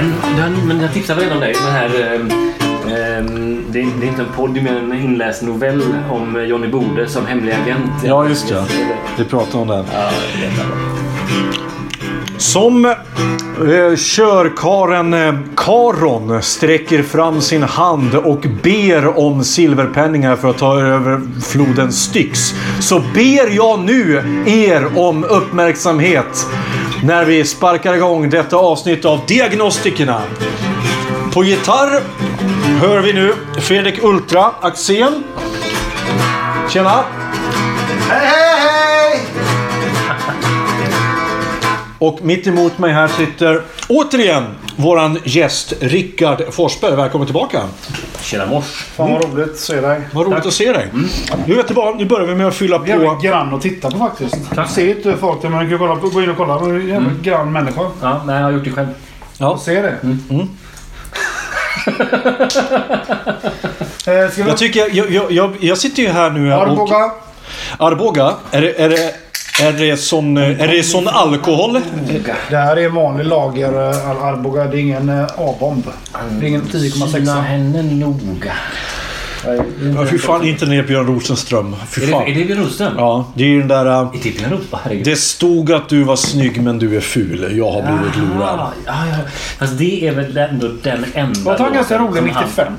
Den, den, men jag tipsade redan dig. Den här, ehm, det, är, det är inte en podd, det mer en inläst novell om Johnny Bode som hemlig agent. Ja, just det. Vi pratade om den. Ja. Som eh, körkaren eh, Karon sträcker fram sin hand och ber om silverpenningar för att ta över floden Styx. Så ber jag nu er om uppmärksamhet när vi sparkar igång detta avsnitt av Diagnostikerna. På gitarr hör vi nu Fredrik Ultra Axén. Tjena! Hej, hej, hej! Och mitt emot mig här sitter återigen våran gäst Rickard Forsberg. Välkommen tillbaka. Tjena mors. Fan vad roligt att se dig. Vad roligt att se dig. Nu, vet du vad, nu börjar vi med att fylla på. Jävligt grann att titta på faktiskt. Jag ser inte folk det, men du kan kolla gå in och kolla. Jävligt Mm. grann människa. Ja, nej, jag har gjort det själv. Ja. Se det. Mm. eh, ska vi... Jag, tycker, jag, jag, jag, jag sitter ju här nu och... Arboga. Arboga. Är det, är det, är det, sån, är det sån alkohol? Det här är en vanlig lager eh, Ar- Arboga. Det är ingen eh, A-bomb. Det är ingen 10,6. henne noga. Ja, fy fan, inte ner Björn Rosenström. Fy Är det, fan. är det Björn Rosenström? Ja, det är ju den där... äh, I titeln Europa, herregud. Det stod att du var snygg men du är ful. Jag har blivit lurad. Ah, ja, ja. Fast det är väl ändå den enda Jag tar ganska låten rolig som 95.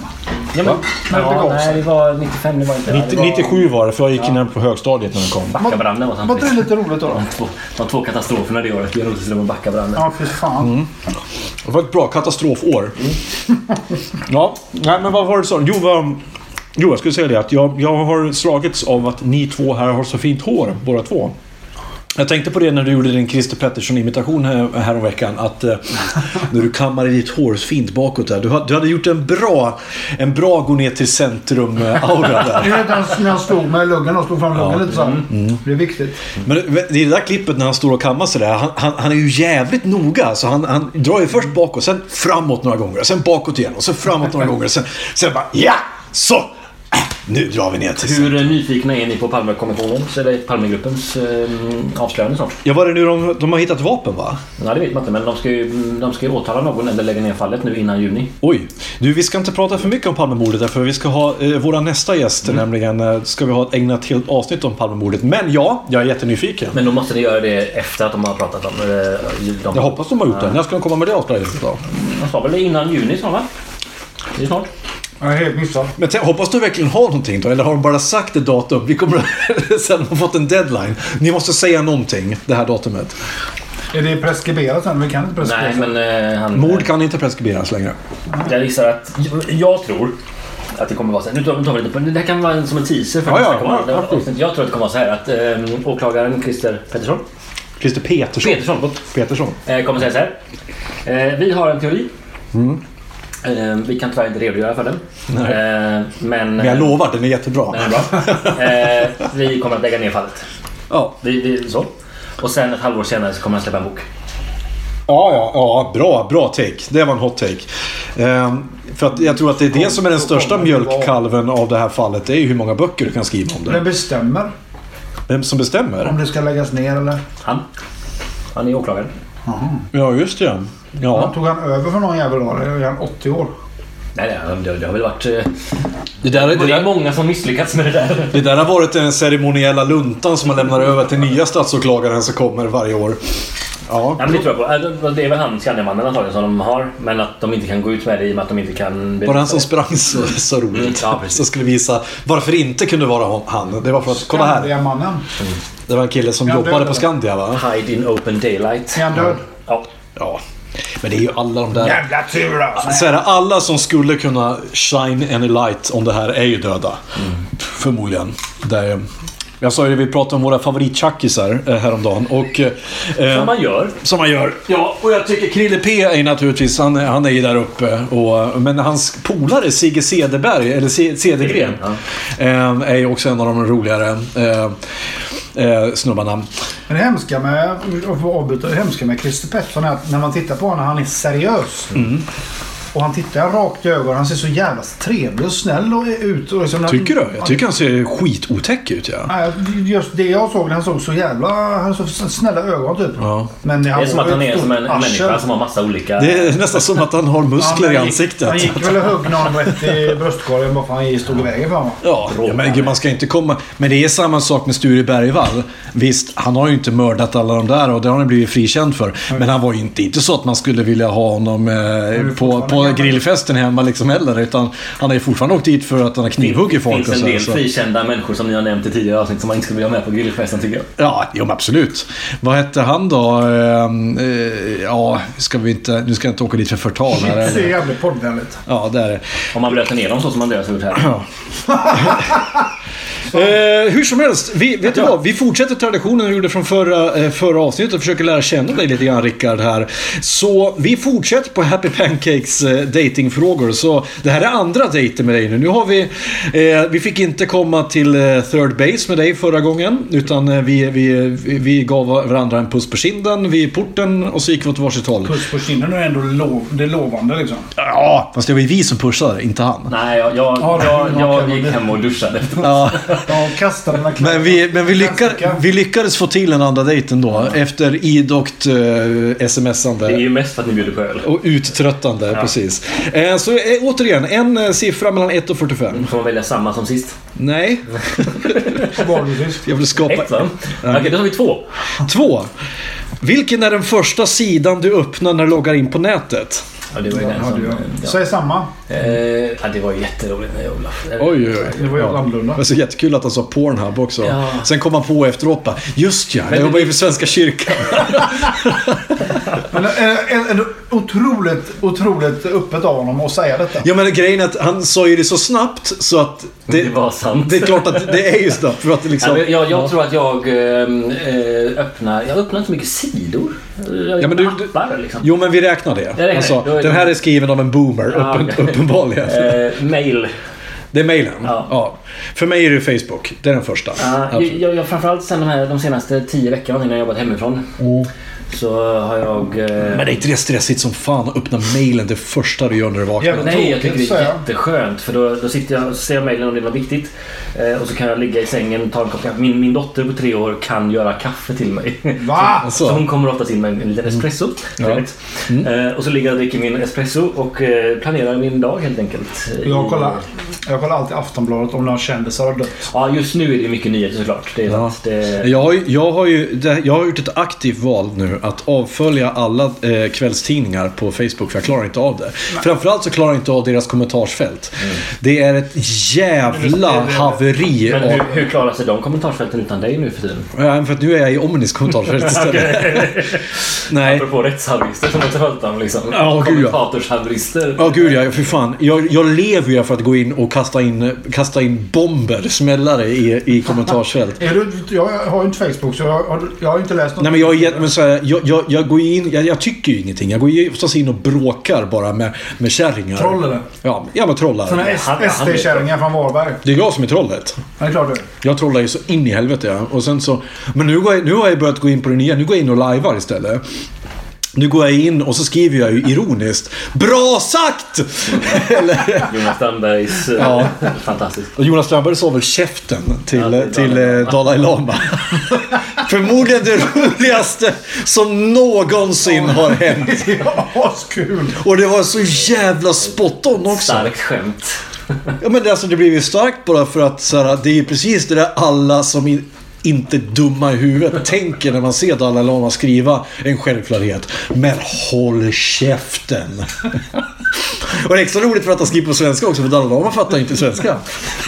Ja, men, När det ja, nej, det var 95. Det var inte det. 90, Det var 97 var det, för jag gick in på högstadiet när den kom. Backabranden var Var inte det samtidigt. lite roligt då? då? De två, de två katastroferna det året. Björn Rosenström och Backabranden. Ja, fy fan. Mm. Det var ett bra katastrofår. ja, nej men vad var det så? Jo, vad, jo, jag skulle säga det att jag, jag har slagits av att ni två här har så fint hår, båda två. Jag tänkte på det när du gjorde din Christer Pettersson-imitation här, häromveckan. Att eh, när du kammade ditt hår fint bakåt där. Du, du hade gjort en bra, en bra gå ner till centrum-aura där. Du vet när han stod med luggen och slog fram luggen Ja. Mm. lite så här. Det är viktigt. Men det är det där klippet när han står och kammar sig där. Han, han, han är ju jävligt noga. Så han, han drar ju först bakåt, sen framåt några gånger. Sen bakåt igen och sen framåt några gånger. Sen, sen bara ja! Så! Nu drar vi ner till Hur nyfikna är ni på Palmekommissionens, eller Palmegruppens, eh, avslöjande snart? Ja, var det nu de, de har hittat vapen va? Ja, det vet man inte, men de ska ju, de ska ju åtala någon eller lägga ner fallet nu innan juni. Oj! Du, vi ska inte prata för mycket om Palmemordet därför vi ska ha eh, våra nästa gäst nämligen. Eh, ska vi ha ett ägnat helt avsnitt om Palmemordet. Men ja, jag är jättenyfiken. Men då måste ni göra det efter att de har pratat om eh, de, Jag hoppas de har gjort det. När ska de komma med det avslöjandet då? De sa väl innan juni snart va? Det är snart. Jag är helt missad. Men tänk, hoppas du verkligen har någonting då? Eller har de bara sagt ett datum? Vi kommer sen ha fått en deadline. Ni måste säga någonting, det här datumet. Är det preskriberat sen? Vi kan inte preskribera. Nej, men eh, han... Mord kan inte preskriberas längre. Jag gissar att... Jag, jag tror att det kommer vara så här. Nu tar, nu tar vi lite på... Det här kan vara som en teaser för Ja, ja, kommande ja. Jag tror att det kommer vara så här att eh, åklagaren Christer Pettersson, Christer Petersson. Petersson Petersson. eh, kommer säga så här. Eh, vi har en teori. Mm. Eh, vi kan tyvärr inte redogöra för den. Nej. Eh, men... Men jag lovar, den är jättebra. Den är bra. Eh, vi kommer att lägga ner fallet. Ja. Vi, vi, så. Och sen ett halvår senare så kommer han släppa en bok. Ja, ja, ja, bra, bra take. Det var en hot take. Ehm, för att jag tror att det är det som är den största mjölkkalven av det här fallet. Det är ju hur många böcker du kan skriva om Vem det. bestämmer Vem som om bestämmer? det ska läggas ner eller? Han. Han är åklagare. Ja, just det. Ja. Ja. Tog han över för någon jävel då? Eller är han 80 år? Nej, det, det har väl varit... eh, Det där, Det det, är många som misslyckats med det där. det där har varit den ceremoniella luntan som man lämnar över till nya statsåklagaren som kommer varje år. Ja. Ja, men det tror jag på. Äh, Det är väl han, Skandiamannen antagligen, som de har. Men att de inte kan gå ut med det i och med att de inte kan... Var det han som sprang så, så roligt? Mm, ja, som skulle visa varför det inte kunde vara han. Det var för att, kolla här. Skandiamannen. Det var en kille som jobbade på Skandia va? Hide in open daylight. Är han död? Ja. Ja. Men det är ju alla de där... Jävla tur alltså. Så är det, alla som skulle kunna shine any light om det här är ju döda. Förmodligen. Det är, jag sa ju det, vi pratade om våra favoritchackisar eh, häromdagen. Och, eh, Som man gör. Som man gör. Ja, och jag tycker Krille P är naturligtvis, han, han är ju där uppe. Och, men hans polare Sigge Cederberg, eller Cedergren, eh, är ju också en av de roligare eh, eh, snubbarna. Men det hemska med, avbryta, det hemska med Christer Pettersson är att när man tittar på honom, han är seriös. Mm. Och han tittar rakt i ögonen. Han ser så jävla trevlig och snäll och ut. Och liksom, Tycker du? Jag tycker han ser skitotäck ut ja. Nej, just det jag såg, han såg så jävla... Han har så snälla ögon typ. Ja. Men Det är som att han är som en, arsel. människa som har massa olika... Det är nästan som att han har muskler Ja, i ansiktet. Han gick väl och högg någon rätt i bröstkorgen bara för att han stod i vägen för honom. Ja, ja, men man ska inte komma... Men det är samma sak med Sture Bergvall. Visst, han har ju inte mördat alla de där och det har han blivit frikänd för. Men han var ju inte, inte så att man skulle vilja ha honom eh, på, på gammal. grillfesten hemma liksom heller. Utan han har ju fortfarande åkt dit för att han har knivhuggit folk. Det finns en del så. frikända människor som ni har nämnt i tidigare avsnitt som man inte skulle vilja ha med på grillfesten tycker jag. Ja, jo, men absolut. Vad hette han då? Ehm, eh, ja, ska vi inte... Nu ska jag inte åka dit för förtal här. Det eller? jävligt poddvänligt. Ja, där är det. Om man bröt ner dem så som Andreas har gjort här. Eh, hur som helst, vi, vet du vad? Vi fortsätter traditionen vi gjorde från förra, eh, förra avsnittet och försöker lära känna dig lite grann Rickard här. Så vi fortsätter på Happy Pancakes datingfrågor. Så det här är andra dejten med dig nu. Nu har vi... Eh, vi fick inte komma till eh, third base med dig förra gången. Utan eh, vi, vi, vi, gav varandra en puss på kinden vid porten och så gick vi åt varsitt håll. Puss på kinden är ändå lov, det är lovande liksom. Ja, fast det var ju vi som pushade, inte han. Nej, jag, jag, Ja, jag, jag gick hem och duschade Ja. Ja, kastade den här Men vi, men vi, lyckades, vi lyckades få till en andra dejten då. Efter idogt uh, smsande. Det är ju mest för att ni bjuder på öl. Och uttröttande, precis. Eh, så eh, återigen, en eh, siffra mellan 1 och 45. Får man välja samma som sist? Nej, jag vill skapa... Ett va? Okej, då har vi två. Två. Vilken är den första sidan du öppnar när du loggar in på nätet? Ja, det var ju den Hade som... jag. Ja. Säg samma. Eh, ja, det var jätteroligt med Olof. Eh, Oj, oj, oj. Det var ju Ja. annorlunda. Det var så jättekul att han sa Pornhub också. Ja. Sen kom han på efteråt bara, just ja, jag det- jobbar ju för Svenska kyrkan. Men äh, äh, otroligt, otroligt öppet av honom att säga detta. Ja men grejen är att han sa ju det så snabbt så att det, Det var sant. det är klart att det är ju snabbt. För att det liksom, Ja, jag, jag tror att jag eh, öppnar... Jag öppnar inte så mycket sidor. Jag Ja, men du- appar liksom. Jo men vi räknar det. räknar alltså, det. Den här är skriven av en boomer, Ja, uppen, okej. uppenbarligen. Eh, mail. Det är mailen? Ja. För mig är det Facebook. Det är den första. Ja, jag, jag, framförallt sen de, här, de senaste tio veckorna när jag jobbat hemifrån. Så har jag... Eh, Men det är inte det stressigt som fan att öppna mailen det första du gör när du vaknar? Jävlar. Nej, jag tycker det är så jag. jätteskönt. För då, då sitter jag och ser mejlen om det är något viktigt. Eh, och så kan jag ligga i sängen ta en kopp kaffe. Min, min dotter på tre år kan göra kaffe till mig. Va? Alltså. Så hon kommer oftast in med en, en liten espresso. Trevligt. Eh, och så ligger jag och dricker min espresso och eh, planerar min dag helt enkelt. Jag kollar, jag kollar alltid Aftonbladet om några kändisar har dött. Ja, just nu är det mycket nyheter såklart. Det är Ja. Det, Jag jag, har ju, jag har gjort ett aktivt val nu att avfölja alla eh, kvällstidningar på Facebook för jag klarar inte av det. Framförallt så klarar jag inte av deras kommentarsfält. Det är ett jävla haveri. men hur, hur klarar sig de kommentarsfälten utan dig nu för tiden? Ja, för att nu är jag i Omnis kommentarsfält istället. Nej. Apropå rättshaverister som också pratar om liksom. Ja. Kommentatorshaverister. Ja, gud ja. För fan. Jag, jag lever ju för att gå in och kasta in, kasta in bomber, smällare i, i kommentarsfält. Är du, jag har ju inte Facebook så jag har, jag har inte läst något. Nej men jag, är men så här, jag, jag, jag går in, jag, jag tycker ju ingenting. Jag går ju oftast in och bråkar bara med, med kärringar. Troll eller? Ja, ja men trollar. Han- SD-kärringar från Varberg. Det är jag som är trollet. Ja, det är klart det. Jag trollar ju så in i helvete ja. Och sen så, men nu, går jag, nu har jag börjat gå in på det nya. Nu går jag in och lajvar istället. Nu går jag in och så skriver jag ju ironiskt Bra sagt! Eller, Jonas Strandbergs... eh, Ja. Fantastiskt. och Jonas Strandberg sa väl käften till, Ja, till till Dalai eh, Dalai Lama. Förmodligen det roligaste som någonsin har hänt. Ja, kul. Och det var så jävla spot on också. Starkt skämt. Ja, men det, alltså, det blev ju starkt bara för att så här, det är ju precis det där alla som i, inte dumma i huvudet tänker när man ser Dalai Lama skriva en självklarhet. Men håll käften! Och det är extra roligt för att han skriver på svenska också, för Dalai Lama fattar inte svenska.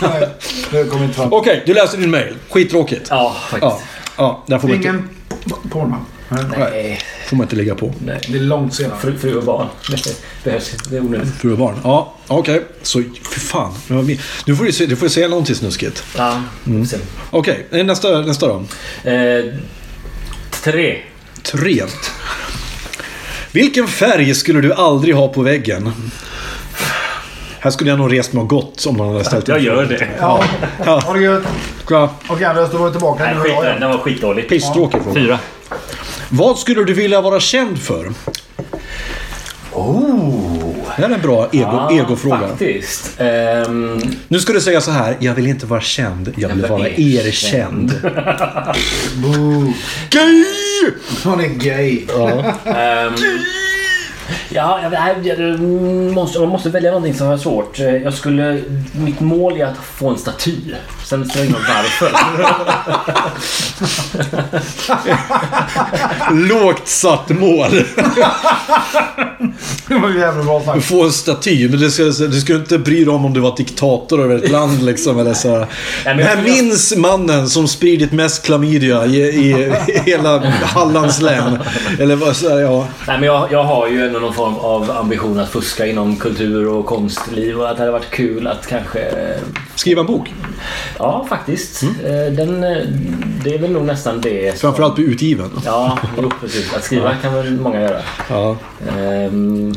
Nej, det kommer inte fram. Okej, du läste din mail. Skittråkigt. Ja, faktiskt. Ja, ja där får Ingen porno. Nej, får man inte lägga på. nej. Det är långt senare. Fru, fru och barn. Behövs. Det är onödigt. Fru och barn. Ja, okej. Så, för fan. Nu får du, se- du får säga någonting snuskigt. Ja, Mm. Okej, nästa, nästa då. Eh, tre. Tre. Vilken färg skulle du aldrig ha på väggen? Här skulle jag nog rest mig och gått om man hade ställt Jag en gör det. Ja, Ja. ha det gött. Ja, Okej Andreas, då var vi tillbaka. Nej, skit, den var skitdålig. pisstråkig fråga. Fyra. Vad skulle du vilja vara känd för? Oh! Det här är en bra ego, Ja, egofråga. Faktiskt. Ehm, Nu ska du säga så här. Jag vill inte vara känd. Jag vill vara erkänd. Boo. Gay! Han är gay. ehm, ja, jag, jag, jag, måste, man måste välja någonting som är svårt. Jag skulle, mitt mål är att få en staty. Sen spelar det ingen roll varför. Lågt satt mål. Det var jävligt bra sagt. Få en staty. Men du ska, du ska inte bry dig om om du var diktator över ett land liksom. Eller så. men jag- minns mannen som spridit mest klamydia i, i hela Hallands län. Eller vad så här, ja. Nej, men jag, jag har ju någon form av ambition att fuska inom kultur och konstliv och att det hade varit kul att kanske... eh, Skriva en bok. Ja, faktiskt. Eh, Den, eh, det är väl nog nästan det. som- Framförallt bli utgiven. Ja, jo, precis. Att skriva kan väl många göra. Ja. Ehm,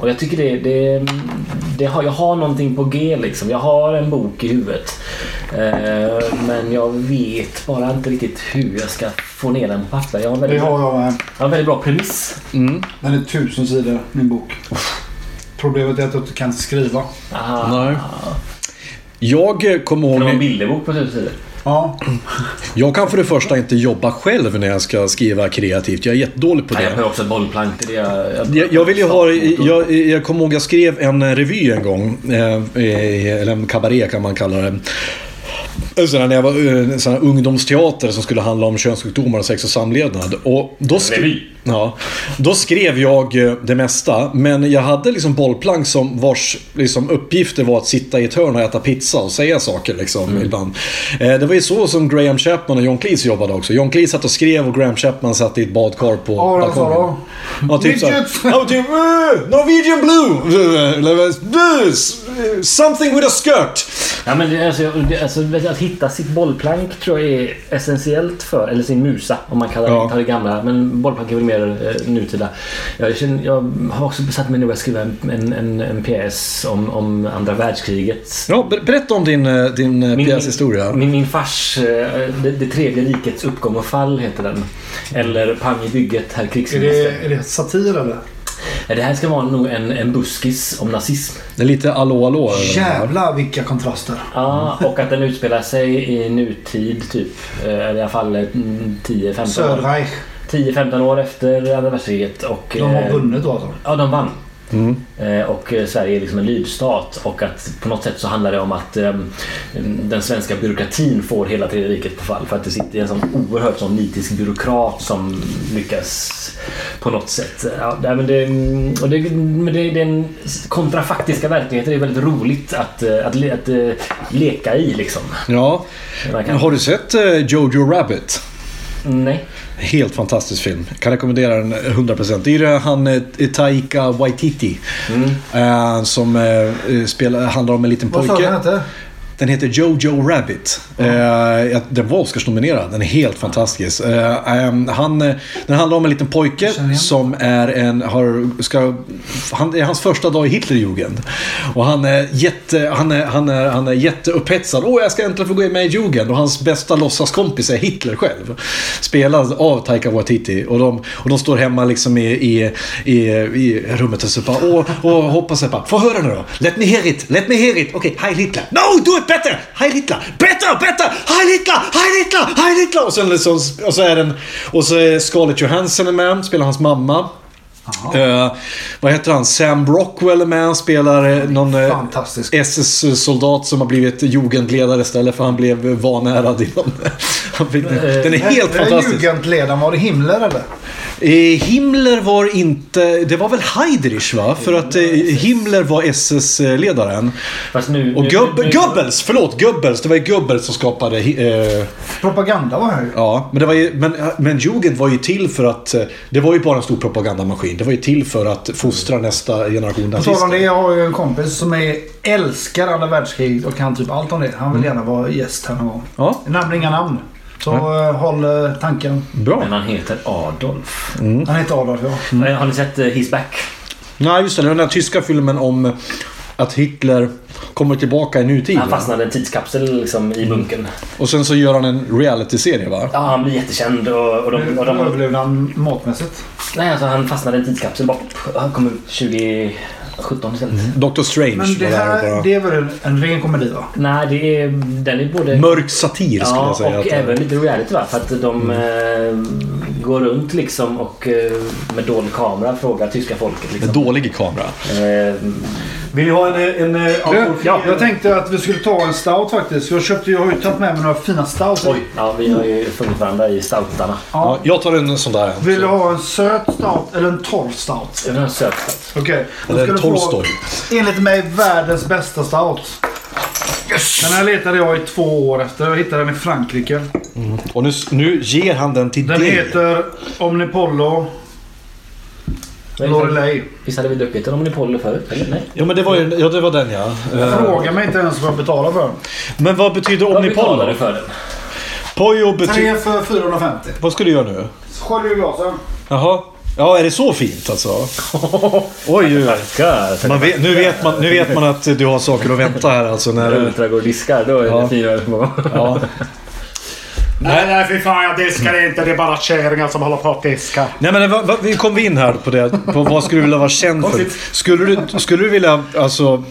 och jag tycker det, det, det har, jag har någonting på G liksom. Jag har en bok i huvudet. Ehm, men jag vet bara inte riktigt hur jag ska få ner den på papper. Jag har en Det väldigt, har bra, jag med. jag har en väldigt bra premiss. Mm. Den är tusen sidor, min bok. Problemet är att jag inte kan skriva. Aha. Nej. Jag eh, kommer Kan det vara en ihåg... bilderbok på tusen sidor? Ja, Jag kan för det första inte jobba själv när jag ska skriva kreativt. Jag är jättedålig på Nej, jag det. behöver också ett bollplank. Det är det jag, Jag, jag vill ju ha... Jag, jag kommer ihåg jag skrev en revy en gång. eh, Eller en kabaré kan man kalla det. Sådär, när jag var eh, sån ungdomsteater som skulle handla om könssjukdomar och sex och samlevnad. Och då, sk- Revy? Ja, då skrev jag eh, det mesta. Men jag hade liksom bollplank som vars liksom, uppgifter var att sitta i ett hörn och äta pizza och säga saker liksom, ibland. Eh, det var ju så som Graham Chapman och John Cleese jobbade också. John Cleese satt och skrev och Graham Chapman satt i ett badkar på Ja, balkongen. Ja, typ såhär. Ja, typ Norwegian Blue! Something with a skirt! Ja, men det, alltså, det, alltså, att hitta sitt bollplank tror jag är essentiellt för, eller sin musa om man kallar Ja. det gamla. Men bollplank är väl mer eh, nutida. Jag, känner, jag har också besatt mig nu att skriva en, en, en, en PS om, om andra världskriget. Ja, ber- berätta om din, eh, din eh, Min- pjäshistoria. Min, min fars eh, det, det tredje rikets uppgång och fall heter den. Eller Pang i bygget, herr är krigsminister. det, är det satir eller? Det, det här ska vara nog en, en buskis om nazism. Det är lite allå allå. eller? Jävlar vilka kontraster. Ja, och att den utspelar sig i nutid typ. I alla fall eh, 10-15 år. Söderreich. 10-15 år efter andra världskriget. Och, De har eh, vunnit då alltså. Ja, de vann. Mm. Eh, Och eh, Sverige är liksom en lydstat och att på något sätt så handlar det om att den svenska byråkratin får hela tredje riket på fall för att det sitter en sån oerhört sån nitisk byråkrat som lyckas på något sätt. Ja, men det, och det, men det, den kontrafaktiska verkligheten är väldigt roligt att, att, le- att, leka i liksom. Ja. Kan, Har du sett Jojo Rabbit? nej. Helt fantastisk film. Kan rekommendera den 100%. Det är ju han eh, Taika Waititi. eh, som eh, spelar, handlar om en liten Vad sa du pojke. den hette? Den heter Jojo Rabbit. Eh, ja, den var Oscarsnominerad. Den är helt fantastisk. Eh, ehm, han, eh, den handlar om en liten pojke som är en... Har, ska, han, det är hans första dag i Hitlerjugend. Och han är, jätte, han är, han är, han är jätteupphetsad. Åh, jag ska äntligen få gå med i Jugend. Och hans bästa låtsaskompis är Hitler själv. Spelad av Taika Waititi. Och de, och de står hemma liksom i, i, i, i rummet och så bara... Åh, åh hoppas jag bara... Få höra nu då. Let me hear it. Let me hear it. Okej, okay, Heil Hitler. No, do it Bättre! Heil Hitler! Bättre, bättre! Heil Hitler! Heil Hitler! Heil Hitler! Och, sen liksom, och så är den... Och så är Scarlett Johansson med. Spelar hans mamma. Eh, vad heter han? Sam Rockwell är med. Han spelar eh, någon eh. SS-soldat som har blivit jugendledare istället för han blev vanärad inom... Den är helt fantastisk. Jugendledaren, var det Himmler eller? Eh, Himmler var inte... Det var väl Heydrich va? För att eh, Himmler var SS-ledaren. Och nu- Goeb- nu- Goebbels, förlåt, Goebbels. Det var ju Goebbels som skapade... Eh, Propaganda var här ju. ja, men, det var ju, men, men Jugend var ju till för att... Det var ju bara en stor propagandamaskin. Det var ju till för att fostra nästa generation tal om det, nazister. jag har ju en kompis som är, älskar andra världskrig och kan typ allt om det. Han vill gärna vara gäst här någon gång. Ja, Jag nämner inga namn. Så eh, håll eh, tanken. bra. Men han heter Adolf. Han heter Adolf ja. Eh, Har ni sett eh, He's Back? Nej, just det. Den där tyska filmen om att Hitler kommer tillbaka i nutid. Han fastnade i en tidskapsel liksom, i bunkern. Och sen så gör han en reality-serie va? Ja, han blir jättekänd och, och, de, och de, Överlevde han matmässigt? Nej, alltså han fastnade i en tidskapsel bort. Han kom ut 2017 istället. Doctor Strange Men det var här bara... det är väl en, en ren komedi va? Nej, det är, den är både... Mörk satir skulle Ja, jag säga. och att även lite reality va? För att de eh, går runt liksom och eh, med dold kamera frågar tyska folket liksom. dålig kamera. Eh, Vill ni ha en... en, Ja, jag tänkte att vi skulle ta en stout faktiskt. Jag, köpte, jag har ju tagit med mig några fina stouts. oj, ja vi har ju funnit varandra i stoutarna. Ja, jag tar en sån där. Vill du ha en söt stout eller en torr stout? Jag vill ha en söt stout. Okej. då Eller en Tolstoj. Enligt mig världens bästa stout. Den här letade jag i två år efter. Jag hittade den i Frankrike. Och nu, nu ger han den till Den dig. heter Omnipollo Lorelei. Visst hade vi druckit en Omnipollo förut? Eller nej? Ja, men det var, ju, ja, det var den ja. Fråga mig inte ens vad jag betalar för den. Men vad betyder Vad omnipollo? du för den? Pojo betyder... Tre för 450. Vad ska du göra nu? Skölj ur glasen. Jaha. Ja, är det så fint alltså? Oj, oj, oj. Tackar! Man vet, nu, vet man, nu vet man att du har saker att vänta här alltså. När och diskar, då är Ja. det fyra på. ja. Nej, nej fy fan jag diskar inte. Det är bara kärringar som håller på att diska. Nej men vad, vad, vi kom vi in här på det. På vad skulle du vilja vara känd för? Skulle du, skulle du vilja, alltså...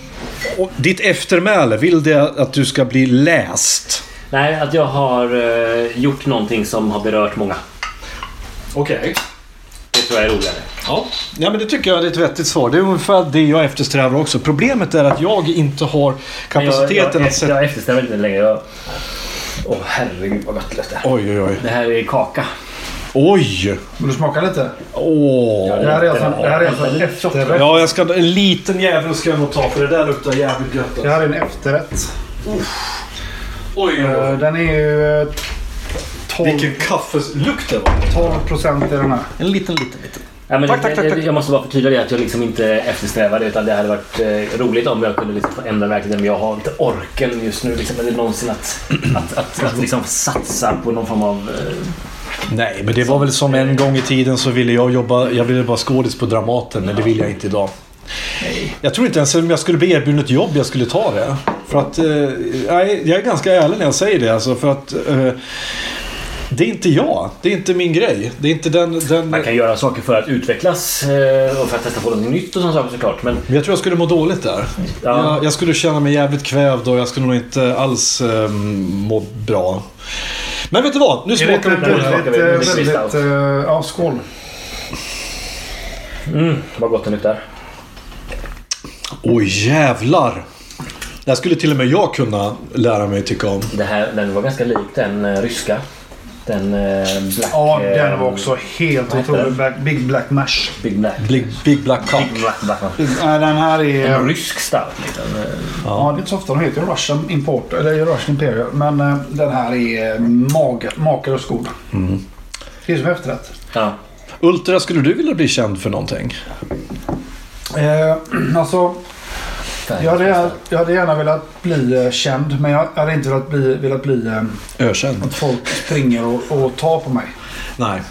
och Ditt eftermäle, vill det att du ska bli läst? Nej, att jag har eh, gjort någonting som har berört många. Okej. Det tror jag är roligare. Ja. ja, men det tycker jag är ett vettigt svar. Det är ungefär det jag eftersträvar också. Problemet är att jag inte har kapaciteten jag, jag, att sätta... Jag eftersträvar inte längre. Åh herregud vad gott det det. Oj, oj, oj. Det här är kaka. Oj! Vill du smaka lite? Åh! Det här är alltså, det här är alltså en efterrätt. Ja, jag ska, en liten jävel ska jag nog ta för det där luktar jävligt gött. Det Alltså. här är en efterrätt. Oj, Eh, Den är ju eh, 12, Vilken kaffelukt det var. 12 procent i den här. En liten, liten, liten. Ja, men Tack, tack, tack, tack. Jag måste bara förtydliga det att jag liksom inte eftersträvar det utan det hade varit eh, roligt om jag kunde liksom få ändra verkligheten men jag har inte orken just nu liksom, eller någonsin att, att, att, att liksom satsa på någon form av... Eh, Nej, men det var väl som en gång i tiden så ville jag jobba, jag ville vara skådis på Dramaten, men det vill jag inte idag. Jag tror inte ens om jag skulle bli erbjuden ett jobb jag skulle ta det. För att, eh, nej, jag är ganska ärlig när jag säger det. Alltså, för att eh, det är inte jag. Det är inte min grej. Det är inte den... den man kan göra saker för att utvecklas eh, och för att testa på något nytt och sådana saker såklart men jag tror jag skulle må dåligt där. Ja. Jag, jag skulle känna mig jävligt kvävd och jag skulle nog inte alls eh, må bra. Men vet du vad? Nu smakar vi på det här. väldigt, vi- eh, väldigt... eh, Ja, skål. mm, vad gott det luktar. Oj jävlar! Det här skulle till och med jag kunna lära mig tycka om. Det här, den var ganska lik den ryska. Den eh, Black... Ja, eh, den var också helt otrolig. Black, Big Black Mash. Big Black. Big, big Black Cock. Big Black, Black, Black. Nej, den här En är... rysk stout liksom. Eh, Ja, det är inte så ofta de heter Russian Import, eller Russian Imperial. Men eh, den här är mag, makalös god. Det är som efterrätt. Ja. Ultra, skulle du vilja bli känd för någonting? Eh, alltså, jag hade, gärna- jag hade gärna velat bli eh, känd, men jag hade inte velat bli, velat bli eh, Ökänd? att folk springer och, och tar på mig. Nej.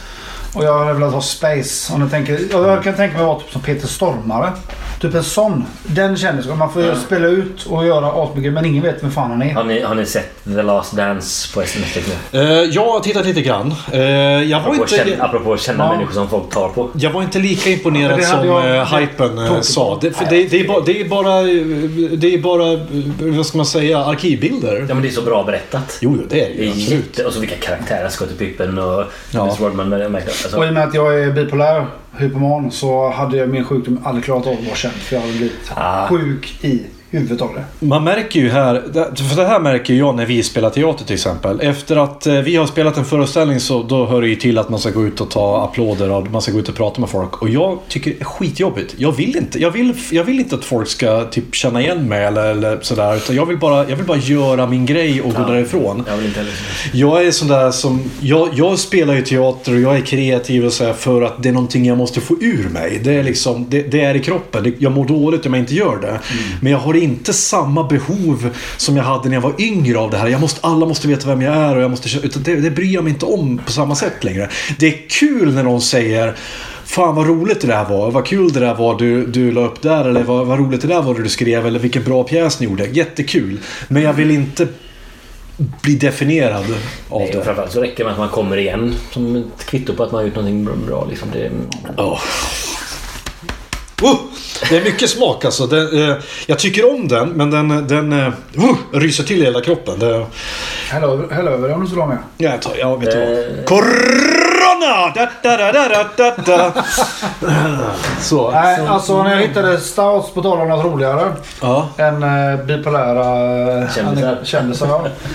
Och jag hade velat ha space. Om ni tänker, jag kan tänka mig att vara typ som Peter Stormare. Typ en sån. Den kändis. Man får ju spela ut och göra asmycket men ingen vet vem fan han är. Har ni, har ni sett The Last Dance på SNF nu? Eh, jag har tittat lite grann. Eh, jag, var Apropå, känna, inte, apropå kända Ja. människor som folk tar på. jag var inte lika imponerad Ja, som jag- eh, hypen sa. Det, för det, det, är bara, det är bara... Det är bara... Vad ska man säga? Arkivbilder. Ja men det är så bra berättat. Jo, det är det Absolut. Och så vilka karaktärer. Scottie Pippen och Ja. Miss Rodman. Alltså, Och i och med att jag är bipolär, hypoman, så hade jag min sjukdom aldrig klarat av att vara känd. För jag hade blivit Ah. sjuk i huvudet av det. Man märker ju här, för det här märker jag när vi spelar teater till exempel. Efter att eh, vi har spelat en föreställning så då hör det ju till att man ska gå ut och ta applåder och man ska gå ut och prata med folk. Och jag tycker det är skitjobbigt. Jag vill inte, jag vill, jag vill inte att folk ska typ känna igen mig eller, eller sådär. Utan jag vill, bara, jag vill bara göra min grej och gå Ja. därifrån. Jag vill inte heller... Jag är sån där som, jag, jag spelar ju teater och jag är kreativ och så här för att det är någonting jag måste få ur mig. Det är liksom, det, det är i kroppen. Jag mår dåligt om jag inte gör det. Men jag har inte samma behov som jag hade när jag var yngre av det här. Jag måste, alla måste veta vem jag är och jag måste, utan det, det bryr jag mig inte om på samma sätt längre. Det är kul när någon säger Fan vad roligt det där var. Vad kul det där var du, du la upp där. Eller vad, vad roligt det där var du skrev. Eller vilken bra pjäs ni gjorde. Jättekul. Men jag vill inte bli definierad av Nej, det. framförallt så räcker det med att man kommer igen som ett kvitto på att man har gjort någonting bra. liksom. det, Ja. Oh, det är mycket smak alltså. Det, eh, jag tycker om den, men den, den eh, oh, ryser till i hela kroppen. Det, Häll över, häll över det om du skulle ha med. ja, jag tar, ja, vet vad? Eh. Corona! Da, da, da, da, da, da. Så. Nej, alltså när jag hittade Stouts, på tal om något roligare, Ja. än uh, bipolära uh, Kändisar. kändisar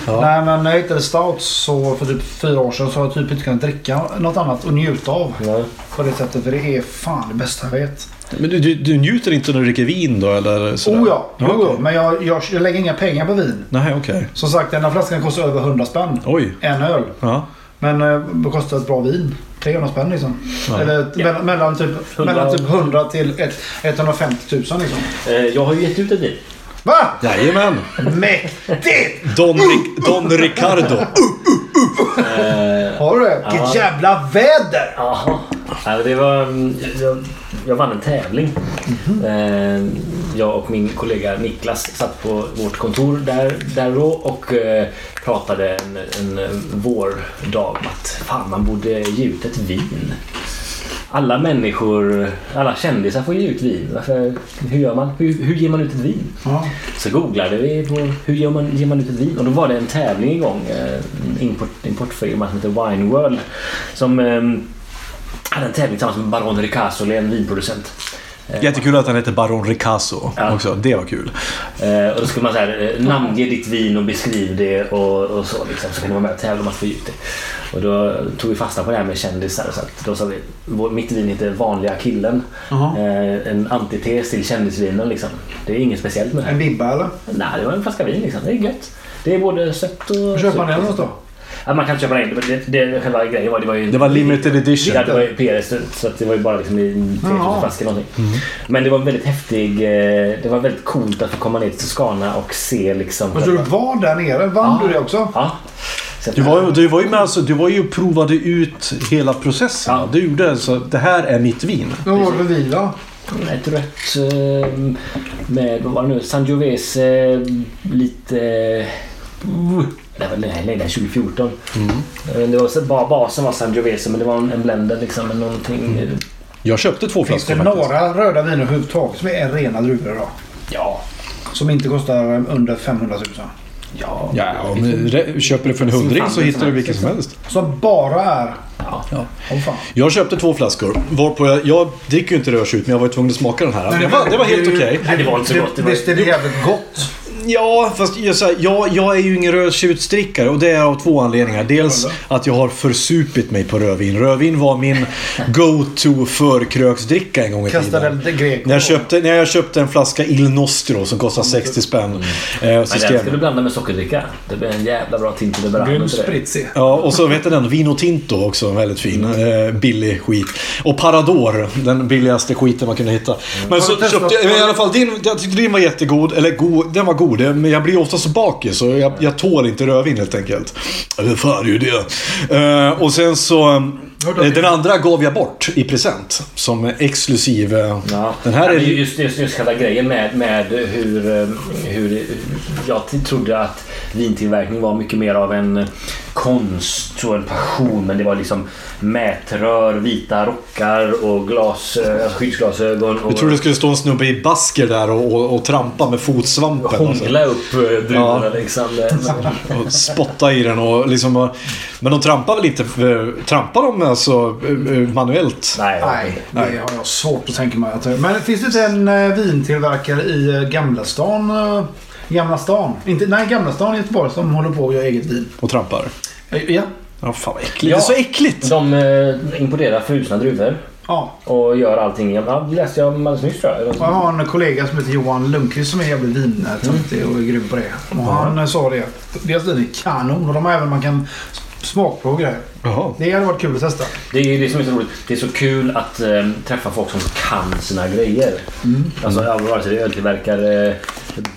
ja. Nej, men när jag hittade Stouts så för typ fyra år sedan så har jag typ inte kunnat dricka något annat och njuta av. ja. På det sättet, för det är fan det bästa jag vet. Men du, du, du njuter inte när du dricker vin då? Eller sådär? Oh ja, jo, jo, men jag, jag, jag lägger inga pengar på vin. Nej, okej. Som sagt, den här flaskan kostar över 100 spänn. Oj. En öl. Ja. Men eh, vad kostar ett bra vin? 300 spänn liksom. Ja. Eller mellan, mellan, typ, 100. mellan typ 100 till ett, 150 000 liksom. Eh, Jag har ju gett ut ett vin. Va? Jajamän. Mäktigt! Don, Ric- Don Ricardo. Har du det? Vilket jävla väder! Jaha. Det var, mm, jag, jag vann en tävling. Eh, Jag och min kollega Niklas satt på vårt kontor där, där då och eh, pratade en, en vårdag om att fan man borde ge ut ett vin. Alla människor, alla kändisar får ge ut vin. Varför, hur gör man? Hur, hur ger man ut ett vin? Ja. Så googlade vi på hur ger man, ger man ut ett vin och då var det en tävling igång. eh, En import, importfirma som heter Wine World. Som eh, hade en tävling tillsammans med Baron Ricasoli, en vinproducent. Eh, Jättekul att han heter Baron Ricasso Ja. också. Det var kul. Eh, och då skulle man så här, eh, namnge ditt vin och beskriv det och, och så. Liksom, så kan du vara med och tävla om att få ut det. Och då tog vi fasta på det här med kändisar. Så att då sa vi, mitt vin heter Vanliga killen. Eh, en antites till kändisvinen. Liksom. Det är inget speciellt med det. En bibba eller? Nej, det var en flaska vin liksom. Det är gött. Det är både sött och... Hur köper man det någonstans då? Ja, man kan köpa den. Det, det, det, själva grejen var det var ju... Det var limited edition. Ja, det var ju PS så att det var ju bara liksom i en Jaha. 3000 flaska någonting. Men det var väldigt häftig. eh, Det var väldigt coolt att få komma ner till Toscana och se liksom... Men så du var där nere? Vann Ja. du det också? Ja. Att- Du var, ju- du var ju med alltså, du var ju provade ut hela processen. Ja. Du gjorde så det här är mitt vin. Vad var det för vin då? Ett rött eh, med, vad var det nu, Sangiovese lite... Det var nej, nej, det är 2014. Eh, Det var, så- ba- basen var Sangiovese men det var en, en blender liksom med någonting... eh, Jag köpte två Finns flaskor det faktiskt. några röda viner överhuvudtaget som är rena druvor idag? Ja. Som inte kostar under 500 000? Ja. Ja, om du köper du för en hundring så hittar du vilken som helst. Som bara är... ja. Ja. Åh fan. Jag köpte två flaskor. Varpå jag, jag dricker ju inte rödtjut men jag var ju tvungen att smaka den här. Det var, det var helt okej. Nej, det var inte så gott. Det var- Visst är det jävligt gott? Ja, fast jag, så här, jag, jag är ju ingen rödtjutsdrickare och det är av två anledningar. Dels att jag har försupit mig på rödvin. Rödvin var min go-to förkröksdricka en gång i Kastade tiden. lite grek. När jag, köpte, när jag köpte en flaska Il Nostro som kostar 60 spänn. Eh, så Men den ska du blanda med sockerdricka. Det blir en jävla bra till det. spritzy. Ja, och så vet du den, Vino Tinto också, väldigt fin. Eh, billig skit. Och Parador, den billigaste skiten man kunde hitta. Men Har så köpte jag, i alla fall din, jag tyckte din var jättegod. Eller god, den var god. Det, men jag blir ofta så bakis så jag, jag tål inte rödvin helt enkelt. Eller fan, det är ju det. Eh, och sen så... eh, den andra gav jag bort i present. Som exklusiv. eh, Ja. Den här är... just, just, just själva grejen med, med hur, hur jag trodde att vintillverkning var mycket mer av en konst och en passion. Men det var liksom mätrör, vita rockar och glas, eh, alltså skyddsglasögon. Och Jag trodde det skulle stå en snubbe i basker där och, och, och trampa med fotsvampen. och så. hångla upp eh, druvorna liksom. Det- Och spotta i den och liksom... Men de trampar väl inte... eh, Trampar de alltså eh, eh, manuellt? Nej, Nej, det har jag svårt att tänka mig. Att, men finns det inte en eh, vintillverkare i eh, Gamla stan? Gamla stan? Inte, nej, Gamla stan i Göteborg som håller på att göra eget vin. Och trampar? Eh, Ja. Ja, fan vad äckligt. Ja. Det är så äckligt! De eh, importerar frusna druvor ja. och gör allting. Ja, det läste jag alldeles nyss tror jag. Jag har en kollega som heter Johan Lundqvist som är jävligt vintöntig och är grym på det. Och han eh, sa det att deras vin är kanon och de har även man kan smakprova grejer. Jaha. Det hade varit kul att testa. Det är det som är så roligt. Det är så kul att eh, träffa folk som kan sina grejer. Alltså ja, vare sig det är öltillverkare,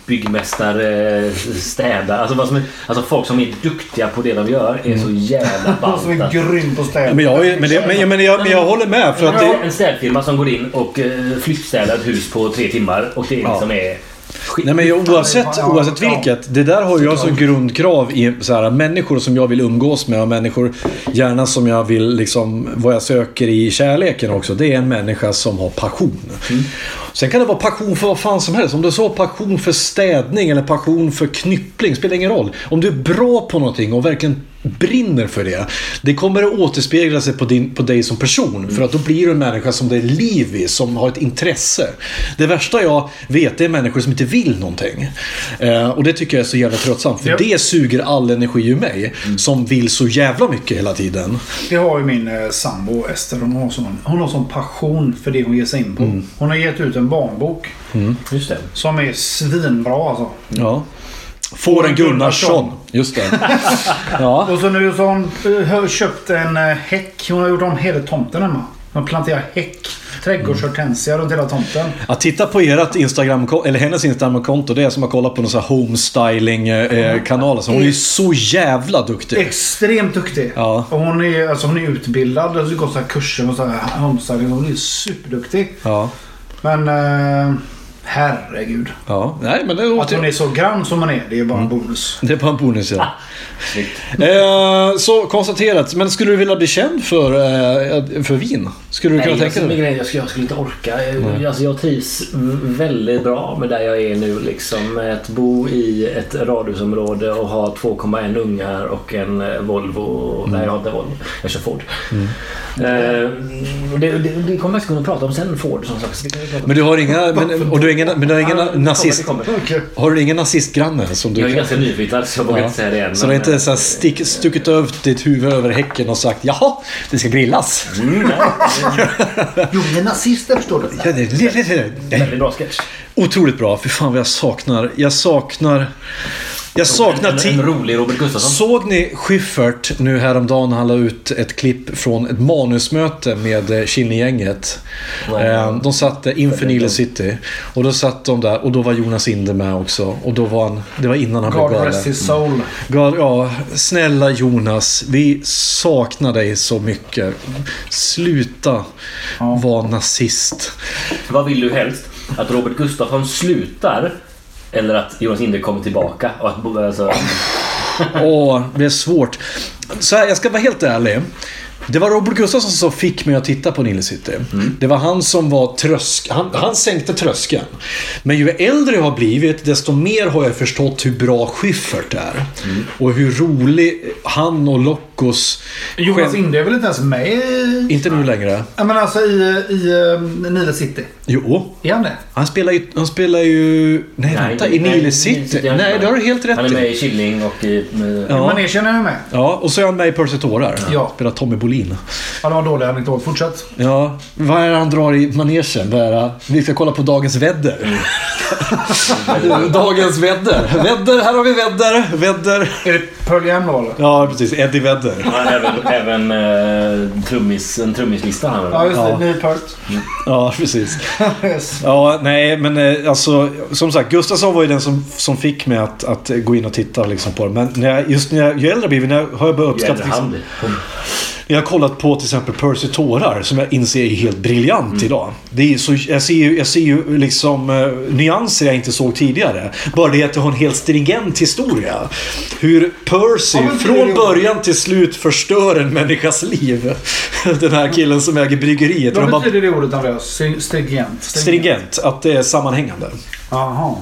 byggmästare, städare. Alltså, vad som är, alltså folk som är duktiga på det de gör är så jävla Han som är ballt. grym på städ. Men jag, men, det, men, men, jag, men jag håller med för att det... En städfirma som går in och eh, flyttstädar ett hus på tre timmar och det liksom är skit. Nej men jag, oavsett, oavsett vilket. Det där har jag som grundkrav i så här, människor som jag vill umgås med och människor gärna som jag vill liksom vad jag söker i kärleken också. Det är en människa som har passion. Sen kan det vara passion för vad fan som helst. Om du så har passion för städning eller passion för knyppling spelar ingen roll. Om du är bra på någonting och verkligen brinner för det. Det kommer att återspegla sig på, din, på dig som person. För att då blir du en människa som det är liv i, som har ett intresse. Det värsta jag vet är människor som inte vill någonting. Eh, och det tycker jag är så jävla tröttsamt. För Ja. det suger all energi ur mig. Som vill så jävla mycket hela tiden. Det har ju min eh, sambo Ester. Hon har, sån, hon har sån passion för det hon ger sig in på. Mm. Hon har gett ut en barnbok Just det. som är svinbra alltså. Ja. Fåren Gunnarsson. Just det. Ja. Och så nu så har hon eh, köpt en eh, häck. Hon har gjort om hela tomten hemma. Hon planterar häck. Trädgårdshortensia runt hela tomten. Att titta på ert Instagram eller hennes Instagramkonto det är som att kolla på någon sån här homestyling eh. Så hon är ju så jävla duktig. Extremt duktig. Ja. Och hon är, alltså, hon är utbildad. Gått så här kurser och så här homestyling. Hon är superduktig. Ja. Men eh, herregud. Ja. Nej men det Att låter... hon är så grann som hon är, det är Mm. bara en bonus. Det är bara en bonus ja. Eh, så konstaterat. Men skulle du vilja bli känd för, eh, för vin? Skulle du kunna Nej, tänka dig? min grej, jag, skulle, jag skulle inte orka. Jag, alltså, jag trivs väldigt bra med där jag är nu. Liksom, med att bo i ett radhusområde och ha 2,1 ungar och en eh, Volvo. Mm. Nej, jag har inte Volvo. Jag kör Ford. Eh, och det, det, det kommer jag kunna prata om sen, Ford som sagt. det. Men du har inga, men, och du har ingen, men du har ingen Ja, det kommer, nazist... det kommer. Har du ingen nazistgranne som du Jag är kan... ganska nyflyttad så jag vågar Ja. inte säga det än. Så du har inte så här stick, stuckit över ditt huvud över häcken och sagt Jaha, det ska grillas. Mm, Jo, men nazister förstår du. Ja, det- det- det- det- Väldigt bra sketch. Otroligt bra. För fan vad jag saknar. Jag saknar... Jag saknar en, ti- en rolig Robert Gustafsson. Såg ni Schyffert nu häromdagen när han la ut ett klipp från ett manusmöte med eh, Killinggänget? Eh, De satt inför Nile City. Och då satt de där och då var Jonas Inde med också. Och då var han... Det var innan han blev God galen. rest his soul. God, ja, snälla Jonas. Vi saknar dig så mycket. Sluta Ja. vara nazist. Vad vill du helst? Att Robert Gustafsson slutar? Eller att Jonas Inde kommer tillbaka? Och att, alltså, Åh, det är svårt. Så här, jag ska vara helt ärlig. Det var Robert Gustafsson som fick mig att titta på Nile City. Det var han som var trösk... Han, han sänkte tröskeln. Men ju äldre jag har blivit, desto mer har jag förstått hur bra Schyffert är. Och hur rolig han och Lockos... Jonas skämt- Inde är väl inte ens med. Inte nu längre. Ja, men alltså i, i uh, Nile City. Jo, Är han det? han spelar ju... Han spelar ju... Nej, vänta. I Nile City? han- Nej, det har du helt rätt Han är med i. Killing och i... Med, Ja. Man erkänner är med. Ja, och så är han med i Percy Tårar. Ja. Spelar Tommy Bolin. Ja, det var en dålig anekdot. Fortsätt. Ja, vad är det han drar i manegen? Vad är det? Vi ska kolla på dagens väder. dagens väder. Väder, här har vi väder. Väder. Är det Pearl Jam då eller? Ja, precis. Eddie Väder. Ja, även även eh, trummis, en trummislista här. Ja, just det. Ja. Ny Pert. Ja, precis. Ja, nej, men eh, alltså som sagt, Gustafsson var ju den som, som fick mig att, att gå in och titta liksom, på det. Men när jag, just när jag, ju äldre jag blivit, när jag, har jag börjat Ju uppskatta... äldre han Liksom, blir. Jag har kollat på till exempel Percy Tårar som jag inser är helt briljant Mm. idag. Det är så, jag, ser ju, jag ser ju liksom eh, nyanser jag inte såg tidigare. Bara det att det har en helt stringent historia. Hur Percy Ja, från början till slut förstör en människas liv. Den här killen som äger bryggeriet. Vad betyder det ordet Andreas? String- Stringent? Stringent, att det är sammanhängande. Jaha.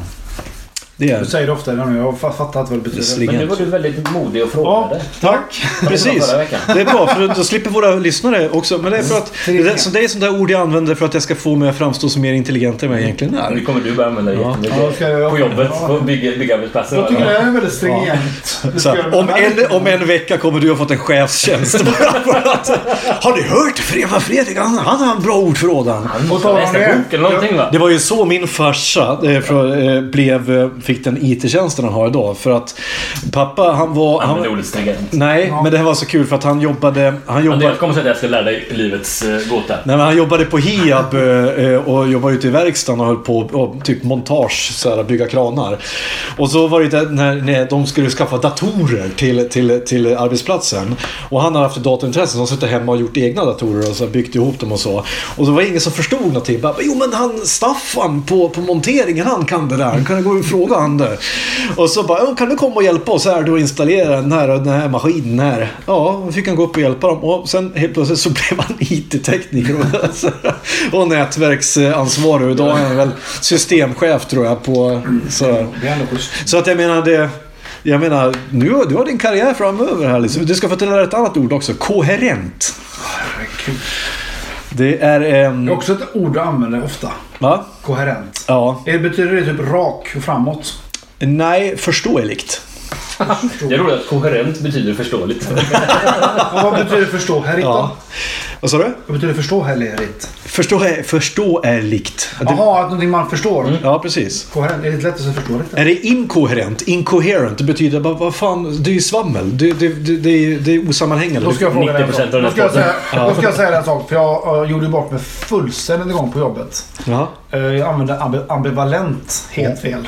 Det är Du säger det ofta nu. Jag har fa- fattat vad det betyder. Men nu var du väldigt modig och Ja, frågade. tack. Precis. Det är bra, för då slipper våra lyssnare också. Men det är för att det är, så det är sånt där ord jag använder för att jag ska få mig att framstå som mer intelligent än vad jag egentligen är. kommer du börja använda det Ja. jättemycket. Ja, På jobbet, ja. på bygg, byggarbetsplatser. Jag tycker det är väldigt stringent. Göra om, det en, om en vecka kommer du ha fått en chefstjänst. Bara för att, har ni hört Freva Fredrik? Han han har en bra ordförråd han. Han det. en bok eller någonting va? Det var ju så min farsa eh, för, eh, blev, eh, fick den IT-tjänsten han har idag. För att pappa han var... Han, ordet stringent. nej, men det här var så kul för att han jobbade... Han jobbade Andreas kommer säga att jag ska lära dig livets eh, gåta. Nej, men han jobbade på Hiab eh, eh, och jobbade ute i verkstaden och höll på och, typ montage, så här, bygga kranar. Och så var det när, när de skulle skaffa datorer till, till, till arbetsplatsen. Och han hade haft ett datorintresse så han suttit hemma och gjort egna datorer och så byggt ihop dem och så. Och så var det ingen som förstod någonting. Bara, jo men han Staffan på, på monteringen, han kan det där. Kan du gå och fråga han det? Och så bara, "Ja, kan du komma och hjälpa oss här då och installera den här, den här maskinen här? Ja, då fick han gå upp och hjälpa dem. Och sen helt plötsligt så blev han IT-tekniker och, och nätverksansvarig. Och idag är han väl systemchef tror jag på så, så att jag menar det jag menar, nu, du har din karriär framöver här. Liksom. Du ska få till ett annat ord också. Koherent. Det är... ehm, Det är också ett ord du använder ofta. va? Koherent. Ja. Är- Betyder det typ rak och framåt? Nej, förståeligt. Jag tror att koherent betyder förståeligt. Vad betyder förstå härligt Ja. Vad sa du? Vad betyder förstå härligt? Förstå är, förstå är likt. Det, Jaha, att någonting man förstår. ja, precis. Koherent. Är det lätt att förstå det? Är det inkoherent? Incoherent det betyder bara, vad fan, det är ju svammel. Det, det, det, det, är, det är osammanhängande. Då ska jag fråga dig en 90% sak. av den här ska säga, då ska jag säga en sak. För jag uh, gjorde bort mig fullständigt en gång på jobbet. Jaha. Eh, jag använde ambi- ambivalent helt fel.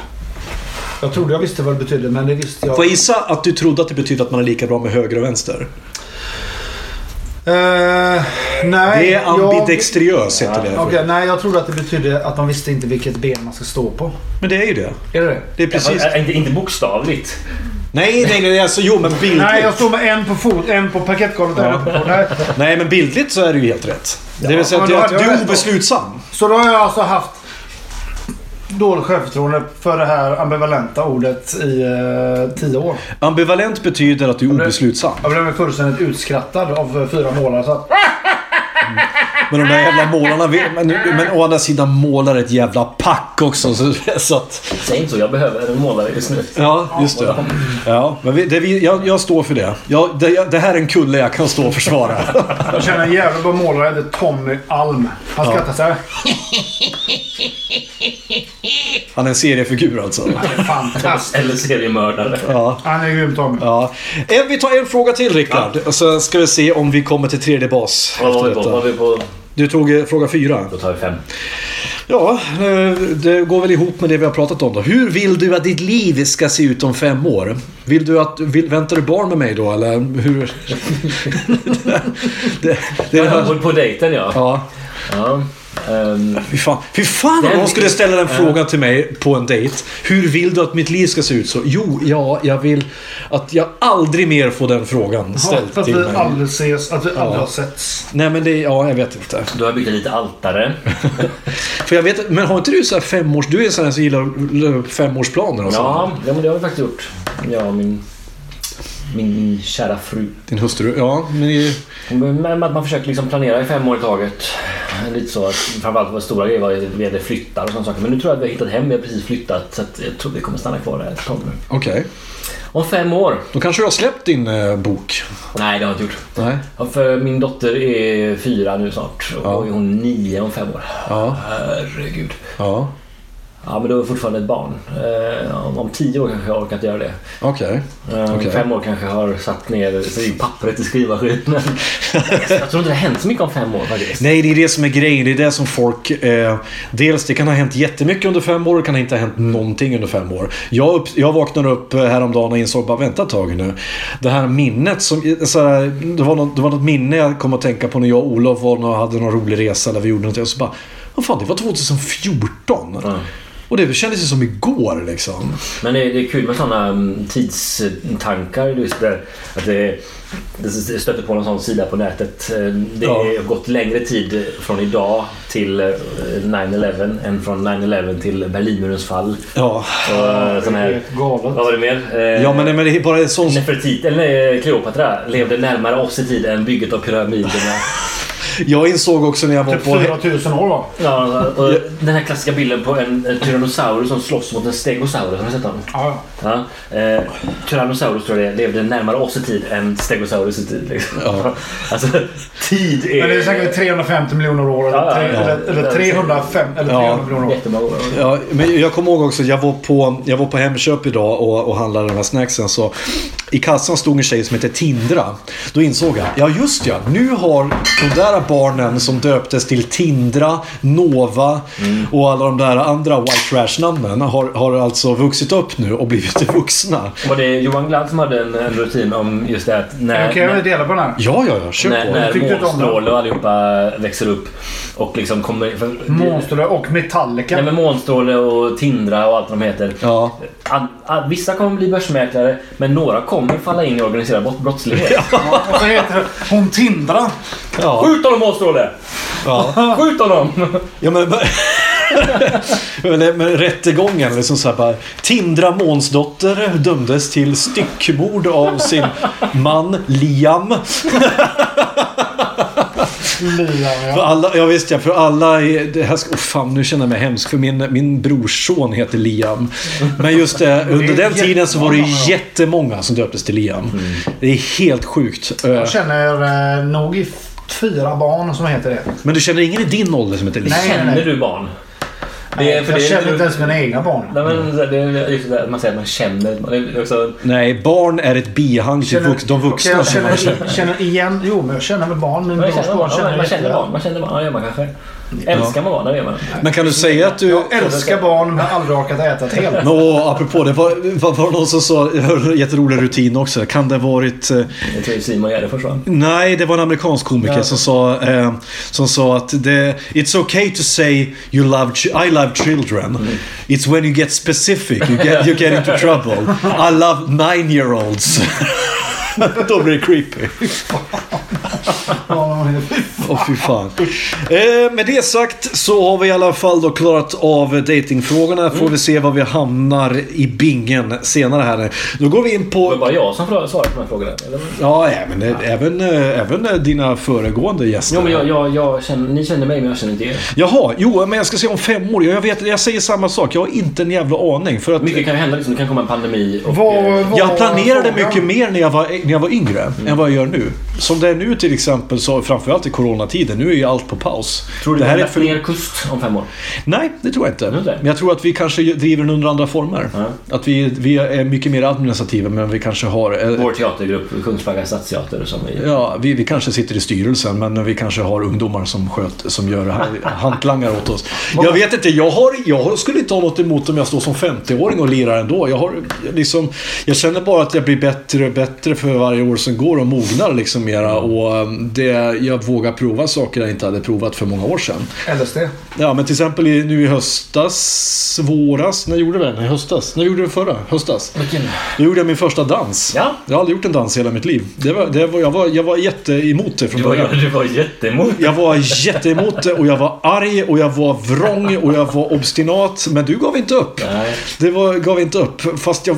Jag trodde jag visste vad det betydde, men det visste jag. Får jag gissa att du trodde att det betydde att man är lika bra med höger och vänster? Eh, nej. Det är jag- ambidextriös heter det. Okej, nej jag trodde att det betydde att man visste inte vilket ben man ska stå på. Men det är ju det. Är det det? Det är precis... Alltså, inte, inte bokstavligt. Nej, nej, nej. Alltså, jo, men bildligt. Nej, jag står med en på fot, en på parkettgolvet där uppe. Nej. Nej, men bildligt så är det ju helt rätt. Det vill säga att, då att jag du är obeslutsam. Så då har jag alltså haft dåligt självförtroende för det här ambivalenta ordet i eh, tio år. Ambivalent betyder att du är obeslutsam. Jag blev fullständigt utskrattad av eh, fyra målare. Så att, Men de där jävla målarna... vill- Men, men å andra sidan målar ett jävla pack också. Så, så att... Säg inte så, jag behöver en målare just nu. Ja, just det. Ja, men vi, det, vi, jag, jag står för det. Jag, det. Det här är en kulle jag kan stå och försvara. jag känner en jävla bra målare. Det är Tommy Alm. Han skrattar så här. Han är en seriefigur alltså. Fantastiskt. Eller seriemördare. Ja. Han är grym Tommy. Ja. Eh, Vi tar en fråga till Rickard. Och så ska vi se om vi kommer till tredje bas. Vad var efter vi på? Var detta. vi på? Du tog eh, fråga fyra. Då tar vi fem. Ja, eh, det går väl ihop med det vi har pratat om då. Hur vill du att ditt liv ska se ut om fem år? Vill du att, vill, väntar du barn med mig då eller hur? det, det, det, på, på dejten ja. ja. ja. Ehm, Fy fan, fy fan om någon skulle ställa den frågan till mig på en dejt. Hur vill du att mitt liv ska se ut? Så, jo, ja, jag vill att jag aldrig mer får den frågan ställd Att till vi mig. aldrig ses, att vi aldrig har setts. Nej men det, ja jag vet inte. då har byggt ett litet altare. För jag vet, men har inte du så här femårs... Du är sån här som gillar femårsplaner och så? Ja, ja, men det har vi faktiskt gjort. Jag och min, min, min kära fru. Din hustru? Ja, men det, Men att man försöker liksom planera i fem år i taget. Lite så. Framförallt var stora grejer var att vi hade flyttar och sådana saker. Men nu tror jag att vi har hittat hem. Vi har precis flyttat. Så jag tror vi kommer stanna kvar där ett tag nu. okej. Om fem år? Då kanske du har släppt din eh, bok? Nej, det har jag inte gjort. Nej. Ja, för min dotter är fyra nu snart och Ja. är hon nio om fem år. Ja. Herregud. Ja. Ja, men då är jag fortfarande ett barn. Eh, om, tio år kanske jag orkat göra det. Okej. Eh, om Okej. fem år kanske jag har satt ner pappret i skrivmaskinen. jag tror inte det har hänt så mycket om fem år faktiskt. Nej, det är det som är grejen. Det är det som folk... Eh, dels, det kan ha hänt jättemycket under fem år. Det kan inte ha hänt någonting under fem år. Jag, upp, jag vaknade upp eh, häromdagen och insåg bara vänta ett tag nu. Det här minnet som... Så här, det, var något, det var något minne jag kom att tänka på när jag och Olof var och hade någon rolig resa där vi gjorde något. Och så bara... Vad fan, det var 2014. Ja. Och det kändes ju som igår liksom. Men det är, det är kul med sådana um, tidstankar. Just det, att det, det stöter på någon sån sida på nätet. Eh, Det Ja. har gått längre tid från idag till eh, 9-11 än från 9-11 till Berlinmurens fall. Ja. Och, eh, sån här, Helt galet. vad var det mer? Eh, Ja, men, men det är bara en sån... Nefertiti, eller Kleopatra levde närmare oss i tid än bygget av pyramiderna. Jag insåg också när jag var Typ på... 4000 år va? Ja, och den här klassiska bilden på en, Tyrannosaurus som slåss mot en Stegosaurus. Har du sett den? Ja, Ja. Eh, Tyrannosaurus tror jag det levde närmare oss i tid än Stegosaurus i tid. Liksom. Ja. Alltså, tid är... Men det är säkert 350 miljoner år eller, Ja, ja, eller, eller 305 eller Ja. 300 miljoner år. Jättemånga år. Ja, men jag kommer ihåg också, jag var på, jag var på Hemköp idag och, och handlade de här snacksen. Så I kassan stod en tjej som heter Tindra. Då insåg jag, ja just ja, nu har de där barnen som döptes till Tindra, Nova och alla de där andra white trash-namnen har, har alltså vuxit upp nu och blivit vuxna. Var det Johan Glad som hade en, en rutin om just det att när, Okej, jag när, vill dela på den här. Ja, ja, ja, kör när, på. när? Månstråle och allihopa växer upp och liksom kommer... Monster och Metallica. Nej men Månstråle och Tindra och allt de heter. Ja. Ad, ad, vissa kommer bli börsmäklare men några kommer falla in i organiserad brott- brottslighet. Ja, och så heter det hon Tindra. Ja, Skjut honom Månstråle! ja. Skjut honom! Ja, men, men, men rättegången, liksom så här bara, Tindra Månsdotter dömdes till styckmord av sin man Liam. Liam, För ja. alla, ja visst ja, för alla är, det här ska, oh, fan nu känner jag mig hemsk för min, min brorsson heter Liam. Men just det, under den tiden så var det jättemånga, ja. jättemånga som döptes till Liam. Det är helt sjukt. Eh, Jag känner eh, nog fyra barn som heter det. Men du känner ingen i din ålder som heter Liam? Nej, nej, Känner nej. du barn? Nej, för jag det är- känner inte ens mina egna barn. Nej, men det är just det man säger att man känner. Man är också, Nej, barn är ett bihang till Känner- vux, de vuxna. Jag känner, känner igen... Jo, men jag känner väl barn. Min man brors känner barn barn. känner Ja, man jag känner barn. Man känner barn. Ja, det man kanske. Älskar man barn? Det gör man. Men kan du säga att du... Jag älskar barn men har aldrig orkat äta ett helt. Nå, apropå det. Var, var, var någon som sa, jag hörde en jätterolig rutin också. Kan det ha varit... eh, Jag tror Simon Gärdenfors va? Nej, det var en amerikansk komiker Ja. som, sa, eh, som sa att det, It's okay to say you love I love children. It's when you get specific you get, you get into trouble. I love nine year olds. Då blir det creepy. Ja, Åh fy fan. Eh, med det sagt så har vi i alla fall då klarat av datingfrågorna. Får vi se var vi hamnar i bingen senare här. Då går vi in Det på... var bara jag som svarade på de här frågorna. Eller? Ja, även, även, eh, även eh, dina föregående gäster. Jo, men jag, jag, jag känner, ni känner mig men jag känner inte er. Jaha, jo men jag ska säga om fem år. Jag, vet, jag säger samma sak. Jag har inte en jävla aning. För att Mycket kan hända. Liksom. Det kan komma en pandemi. Och, eh, vad- jag planerade mycket mer när jag var, när jag var yngre än vad jag gör nu. Som det är nu till exempel, så framförallt i coronatiden. Nu är ju allt på paus. tror du det här är för... fler kust om fem år? Nej, det tror jag inte. Men jag tror att vi kanske driver den under andra former. Ja. Att vi, vi är mycket mer administrativa men vi kanske har... eh, Vår teatergrupp, Kungsbacka stadsteater, som vi... Ja, vi, vi kanske sitter i styrelsen men vi kanske har ungdomar som, sköt, som gör hantlangar åt oss. Jag vet inte, jag, har, jag skulle inte ha något emot om jag står som 50-åring och lirar ändå. Jag, har, liksom, jag känner bara att jag blir bättre och bättre för varje år som går och mognar liksom mera. Och um, det, jag vågar prova saker jag inte hade provat för många år sedan. LSD. Ja, men till exempel i, nu i höstas, våras, när gjorde vi den? I höstas? När gjorde vi förra? Höstas? Vilken? Då gjorde jag min första dans. Ja. Jag har aldrig gjort en dans i hela mitt liv. Det var, det var, jag, var, jag var jätteemot det från Du var, början. du var jätteemot. Jag var jätteemot det och jag var arg och jag var vrång och jag var obstinat. Men du gav inte upp. Nej. Det var, gav inte upp. Fast jag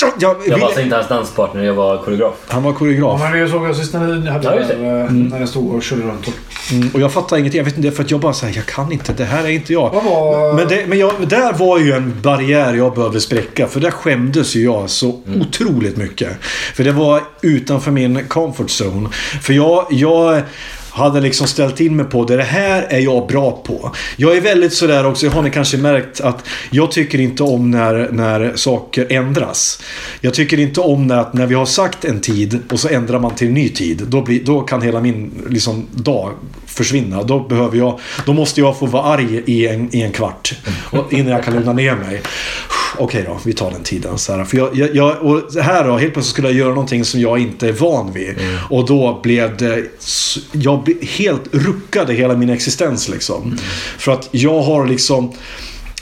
Jag, jag Jag var alltså inte hans danspartner, jag var koreograf. han var Ja, koreograf. men vi såg jag sist när ni hade Ja, eh, när jag stod och körde runt. Och... Mm, och jag fattar ingenting. Jag vet inte, för att jag bara säger jag kan inte. Det här är inte jag. Var... Men, det, men jag, där var ju en barriär jag behövde spräcka. För där skämdes ju jag så otroligt mycket. För det var utanför min comfort zone. För jag, jag hade liksom ställt in mig på det. Det här är jag bra på. Jag är väldigt sådär också, har ni kanske märkt att jag tycker inte om när, när saker ändras. Jag tycker inte om när, att när vi har sagt en tid och så ändrar man till en ny tid. Då, blir, då kan hela min liksom, dag försvinna. Då, behöver jag, då måste jag få vara arg i en, i en kvart. Och, innan jag kan lugna ner mig. Okej då, vi tar den tiden. Så här. För jag, jag, jag, och här då, helt plötsligt skulle jag göra någonting som jag inte är van vid. Och då blev det... Jag helt ruckade hela min existens liksom. För att jag har liksom...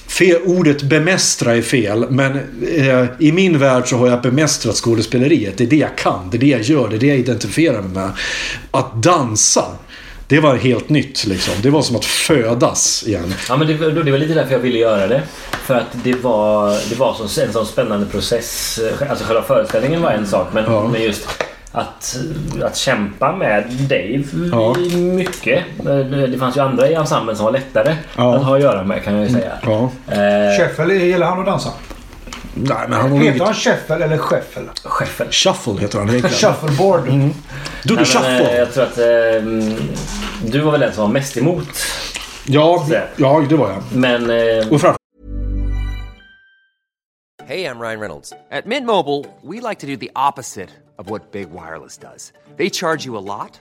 Fel, ordet bemästra är fel, men eh, i min värld så har jag bemästrat skådespeleriet. Det är det jag kan, det är det jag gör, det är det jag identifierar mig med. Att dansa, det var helt nytt liksom. Det var som att födas igen. Ja, men det, var- det var lite därför jag ville göra det. För att det var, det var så, en sån spännande process. Alltså själva föreställningen var en sak, men, Ja. men just att, att kämpa med Dave Ja. mycket. Det det fanns ju andra i ensemblen som var lättare Ja. att ha att göra med kan jag ju säga. Ja. Eh, Scheffel, gillar han att dansa? Nej, men han har Heter han Scheffel eller Scheffel? chefen. Shuffle heter han egentligen. Shuffleboard. Du, du Nej, men, eh, shuffle. jag tror att eh, du var väl den som var mest emot. Ja, ja, det var jag. Men eh, Och framför Hey, I'm Ryan Reynolds. At Mint Mobile, we like to do the opposite of what Big Wireless does. They charge you a lot,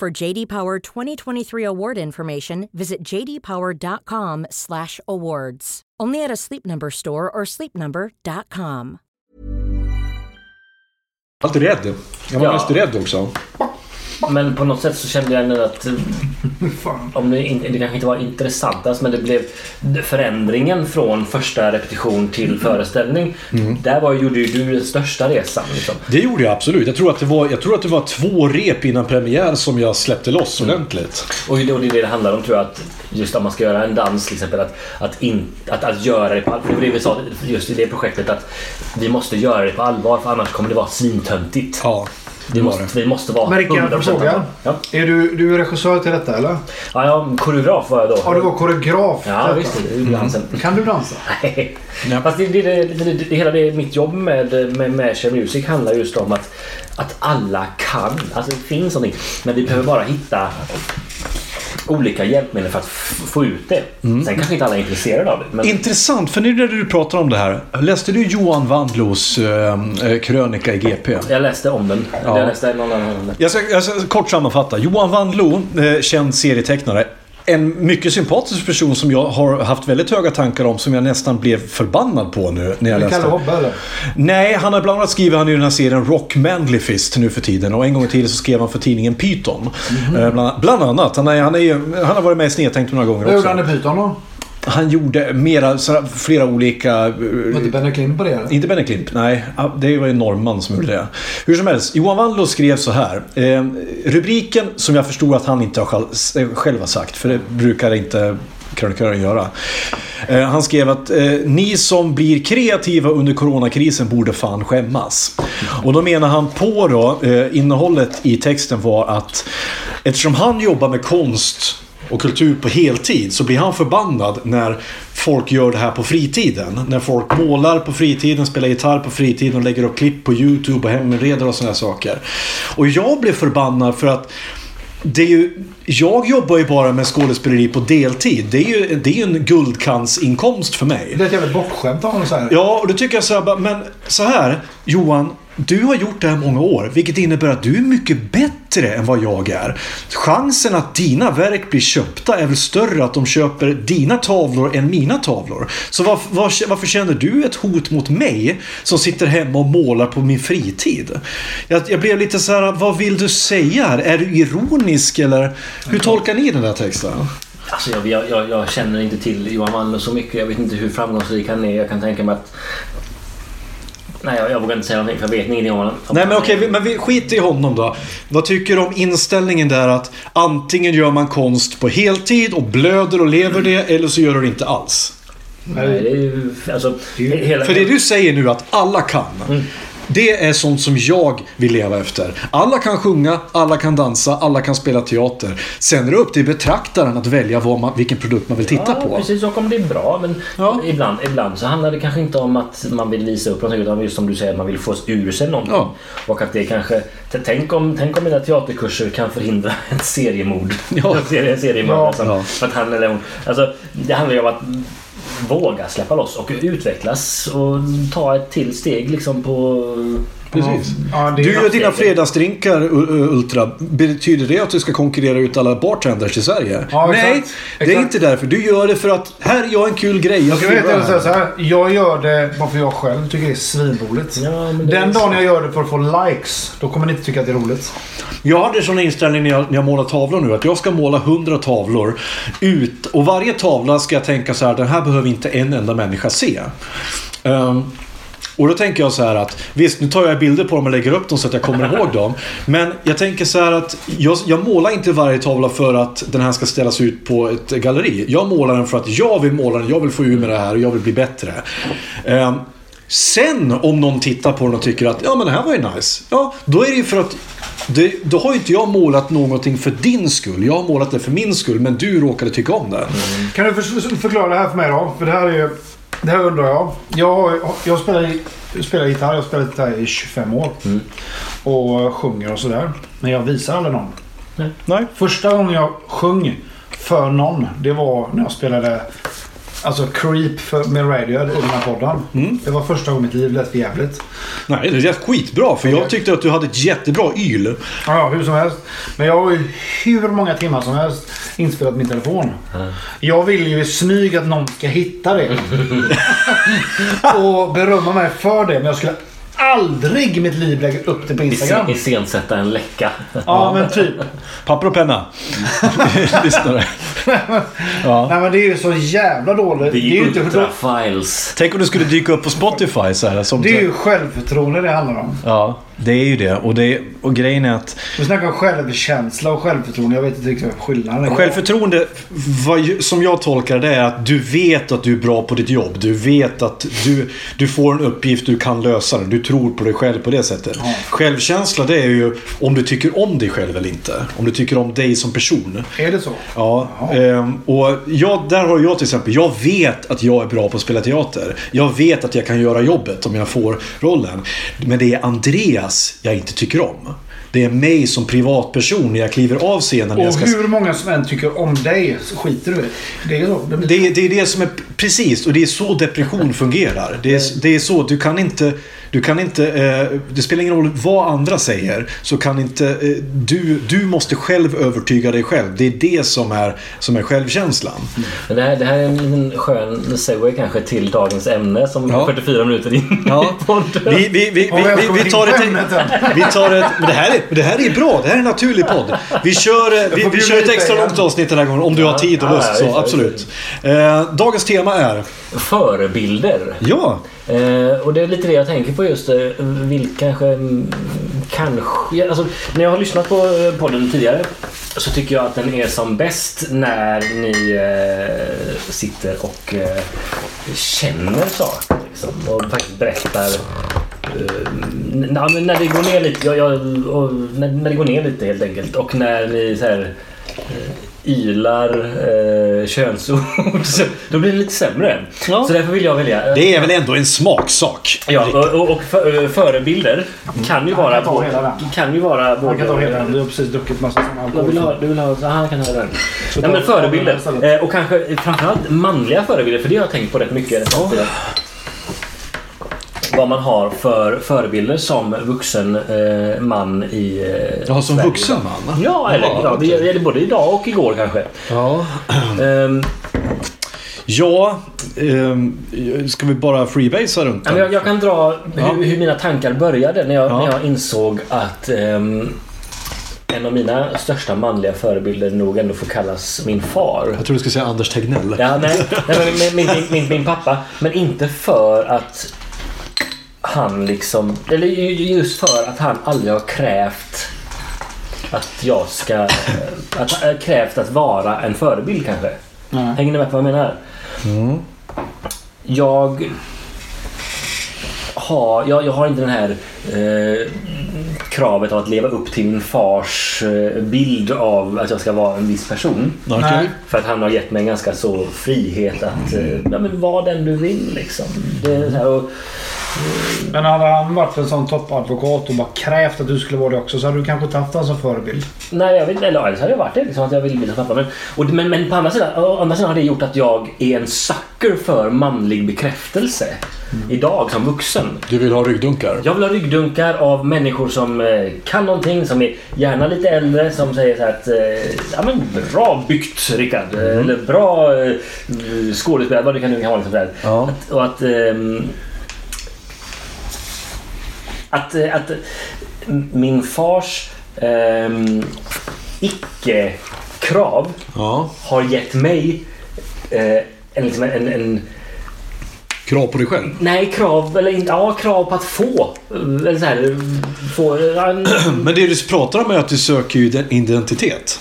For JD Power 2023 award information, visit jdpower.com/awards. Only at a Sleep Number store or sleepnumber.com. alltid rädd. Jag var Ja. mest rädd också. Men på något sätt så kände jag ändå att Fan. om det, in, det kanske inte var intressantast men det blev förändringen från första repetition till föreställning. Där var, gjorde ju du den största resan. Liksom. Det gjorde jag absolut. Jag tror att det var, jag tror att det var två rep innan premiär som jag släppte loss ordentligt. Och det och det är det det handlar om tror jag. Att just om man ska göra en dans till exempel. Att, att, in, att, att göra det på allvar. Det var det vi sa just i det projektet. Att vi måste göra det på allvar för annars kommer det vara svintöntigt. Ja, Vi det var måste, det. vi måste vara Men Rickard, en 100% fråga. Ja. Är du, du är regissör till detta eller? Ja, ja, koreograf var jag då. Ja, du var koreograf Ja, visst. Det gjorde han sen. Kan du dansa? Nej. Fast det, det, det, det, det, hela det, mitt jobb med, med, med Share Music handlar just om att, att alla kan. Alltså det finns någonting. Men vi behöver bara hitta olika hjälpmedel för att få ut det. Sen kanske inte alla är intresserade av det. Men Intressant, för nu när du pratar om det här. Läste du Johan Wandlos eh, eh, krönika i GP? jag läste om den. Ja. Jag läste någon annan. Jag ska, jag ska kort sammanfatta. Johan Wandlo, eh, känd serietecknare. En mycket sympatisk person som jag har haft väldigt höga tankar om som jag nästan blev förbannad på nu när jag läste. Kalle Hobbe eller? Nej, han har bland annat skrivit han i den här serien Rock Manly Fist nu för tiden. Och en gång i tiden så skrev han för tidningen Python. Eh, bland, bland annat. Han, är, han, är, han har varit med i Snedtänkt några gånger Vad gjorde han också. i Python då? Han gjorde mera, flera olika... eh, Var inte Benny Klim på det eller? Inte Benny Klimp, nej. Det var ju en norrman som gjorde det. Hur som helst, Johan Wandlo skrev så här. Eh, rubriken, som jag förstår att han inte har eh, själv har sagt, för det brukar inte krönikören göra. Eh, han skrev att eh, ni som blir kreativa under coronakrisen borde fan skämmas. Och då menar han på då, eh, innehållet i texten var att eftersom han jobbar med konst och kultur på heltid så blir han förbannad när folk gör det här på fritiden. När folk målar på fritiden, spelar gitarr på fritiden och lägger upp klipp på YouTube och hemreder och sådana saker. Och jag blev förbannad för att det är ju, jag jobbar ju bara med skådespeleri på deltid. Det är ju, det är ju en guldkantsinkomst för mig. Det är ett jävla bortskämt av honom. Ja, och då tycker jag så här, men så här, Johan. Du har gjort det här många år, vilket innebär att du är mycket bättre än vad jag är. Chansen att dina verk blir köpta är väl större att de köper dina tavlor än mina tavlor. Så var, var, varför känner du ett hot mot mig som sitter hemma och målar på min fritid? Jag, jag blev lite så här, vad vill du säga här? Är du ironisk eller hur tolkar ni den där texten? Alltså jag, jag, jag, känner inte till Johan Wallner så mycket. Jag vet inte hur framgångsrik han är. Jag kan tänka mig att... Nej, jag, jag vågar inte säga någonting för jag vet ingenting om honom. Nej men okej, men vi skiter i honom då. Vad tycker du om inställningen där att antingen gör man konst på heltid och blöder och lever det eller så gör du det inte alls? Nej, det är ju... Alltså, hela, För det du säger nu att alla kan. Det är sånt som jag vill leva efter. Alla kan sjunga, alla kan dansa, alla kan spela teater. Sen är det upp till betraktaren att välja vad man, vilken produkt man vill titta ja, på. precis. Och om det är bra. Men Ja. ibland, ibland så handlar det kanske inte om att man vill visa upp någonting utan just som du säger att man vill få ur sig någonting. Ja. Och att det kanske... Tänk om, tänk om mina teaterkurser kan förhindra ett seriemord. Ja. En serie, seriemördare. Ja. som- Ja. Att han eller hon... Alltså, det handlar ju om att våga släppa loss och utvecklas och ta ett till steg liksom på... Precis. Ja, Du gör dina fredagsdrinkar Ultra. Betyder det att du ska konkurrera ut alla bartenders i Sverige? Ja, Nej, exakt. det är Exakt. inte därför. Du gör det för att här är jag en kul grej. Jag Jag veta, jag, säga så här, jag gör det bara för jag själv tycker det är svinroligt. Ja, Den är dagen jag gör det för att få likes, då kommer ni inte tycka att det är roligt. Jag hade sån inställning när jag, när jag målar tavlor nu. Att jag ska måla 100 tavlor ut. Och varje tavla ska jag tänka så här. Den här behöver inte en enda människa se. Ehm, och då tänker jag så här att visst, nu tar jag bilder på dem och lägger upp dem så att jag kommer ihåg dem. Men jag tänker så här att jag, jag målar inte varje tavla för att den här ska ställas ut på ett galleri. Jag målar den för att jag vill måla den, jag vill få ur med det här och jag vill bli bättre. Ehm, Sen om någon tittar på den och tycker att ja men det här var ju nice. Ja, då är det ju för att det, då har ju inte jag målat någonting för din skull. Jag har målat det för min skull, men du råkade tycka om det. Kan du för, förklara det här för mig då? För det här är ju... Det här undrar jag. Jag, jag spelar, spelar gitarr. Jag har spelat gitarr i 25 år. Och sjunger och sådär. Men jag visar aldrig någon. Nej. Första gången jag sjöng för någon, det var när jag spelade Alltså Creep för, med Radiohead i den här podden. Mm. Det var första gången i mitt liv. Det lät för jävligt. Nej, det är skitbra. För jag tyckte att du hade ett jättebra yl. Ja, hur som helst. Men jag har ju hur många timmar som helst inspelat min telefon. Jag vill ju i smyg att någon ska hitta det. och berömma mig för det. Men jag skulle aldrig i mitt liv lägga upp det på Instagram. Iscensätta en läcka. Ja, men typ. Papper och penna. Lyssnare. Ja. Nej, men det är ju så jävla dåligt. Det är ju inte Files. Tänk om du skulle dyka upp på Spotify så här. Som Det är ju självförtroende det handlar om. Ja, det är ju det. Och, det. och grejen är att Vi snackar om självkänsla och självförtroende. Jag vet inte riktigt vad skillnaden är. Självförtroende, vad, som jag tolkar det, är att du vet att du är bra på ditt jobb. Du vet att du, du får en uppgift, du kan lösa den. Du tror på dig själv på det sättet. Självkänsla, det är ju om du tycker om dig själv eller inte. Om du tycker om dig som person. Är det så? Ja, ehm, och jag, där har jag till exempel, jag vet att jag är bra på att spela teater. Jag vet att jag kan göra jobbet om jag får rollen. Men det är Andreas jag inte tycker om. Det är mig som privatperson när jag kliver av scenen. Och jag ska... hur många som än tycker om dig så skiter du det. är så. Det blir... Det, det är det som är precis och det är så depression fungerar. Det är, det är så, du kan inte... Du kan inte eh, det spelar ingen roll vad andra säger. Så kan inte... Eh, du, du måste själv övertyga dig själv. Det är det som är, som är självkänslan. Det, här, det här är en skön segway kanske till dagens ämne som Ja. 44 minuter in Ja. i podden. Vi, vi, vi, tar ett... ämnet än. Vi tar ett... Men det här är, det här är bra. Det här är en naturlig podd. Vi kör, vi, vi kör ett extra långt avsnitt den här gången. Om du har tid och lust. ja, Så absolut. Eh, dagens tema är... Förebilder. Ja. Eh, och det är lite det jag tänker på just. Eh, vill kanske... mm, Kanske... Alltså, när jag har lyssnat på eh, podden tidigare så tycker jag att den är som bäst när ni eh, sitter och eh, känner saker. Liksom, och faktiskt berättar Eh, n- ja, men när det går ner lite. Jag, jag, när, när det går ner lite helt enkelt. Och när ni så här, ylar eh, könsord. Så då blir det lite sämre. Ja. Så därför vill jag välja. Det är väl ändå en smaksak? Ja, och, och, och för, eh, förebilder kan ju vara... kan ta hela den. Kan ju vara... Man kan ta hela den. Du har precis druckit massa sådana Jag vill alkohol. ha, du vill ha, han kan ha den. Så Nej, men förebilder. Eh, och kanske framförallt manliga förebilder. För det har jag tänkt på rätt mycket. Oh. Vad man har för förebilder som vuxen eh, man i eh, Ja, som Sverige. vuxen man? Ja, eller, Ja, ja, det gäller både idag och igår kanske. Ja. Ehm, Ja, ehm, ska vi bara freebasea runt men jag, jag kan dra hur, hur mina tankar började när jag, Ja. när jag insåg att ehm, en av mina största manliga förebilder nog ändå får kallas min far. Jag tror du skulle säga Anders Tegnell. Ja, nej, nej min, min, min, min pappa. Men inte för att han liksom... Eller ju- just för att han aldrig har krävt att jag ska... Att, äh, krävt att vara en förebild kanske. Nej. Hänger ni med på vad jag menar? Jag har, jag, jag har inte den här eh, kravet av att leva upp till min fars eh, bild av att jag ska vara en viss person. Nej. För att han har gett mig en ganska så frihet att eh, ja, men var den du vill liksom. Det är så här, och, Men hade han varit en sån toppadvokat och bara krävt att du skulle vara det också så hade du kanske inte haft han som förebild. nej, jag vet, eller annars hade jag varit det. Liksom, att jag vill bli som pappa. Men, och, men, men på andra sidan, å andra sidan har det gjort att jag är en sucker för manlig bekräftelse. Idag som vuxen. Du vill ha ryggdunkar? Jag vill ha ryggdunkar av människor som eh, kan någonting, som är gärna lite äldre, som säger så här att eh, ja, men bra byggt Rickard. eh, Eller bra eh, skådespelare, vad det kan nu kan vara. Liksom, så. Ja. Att, och att, ehm, att, eh, att min fars ehm, icke-krav Ja. har gett mig eh, en, en, en, Krav på dig själv? Nej, krav, eller inte, ja, krav på att få. Eller så här, få en, Men det du pratar om är att du söker ju den- identitet.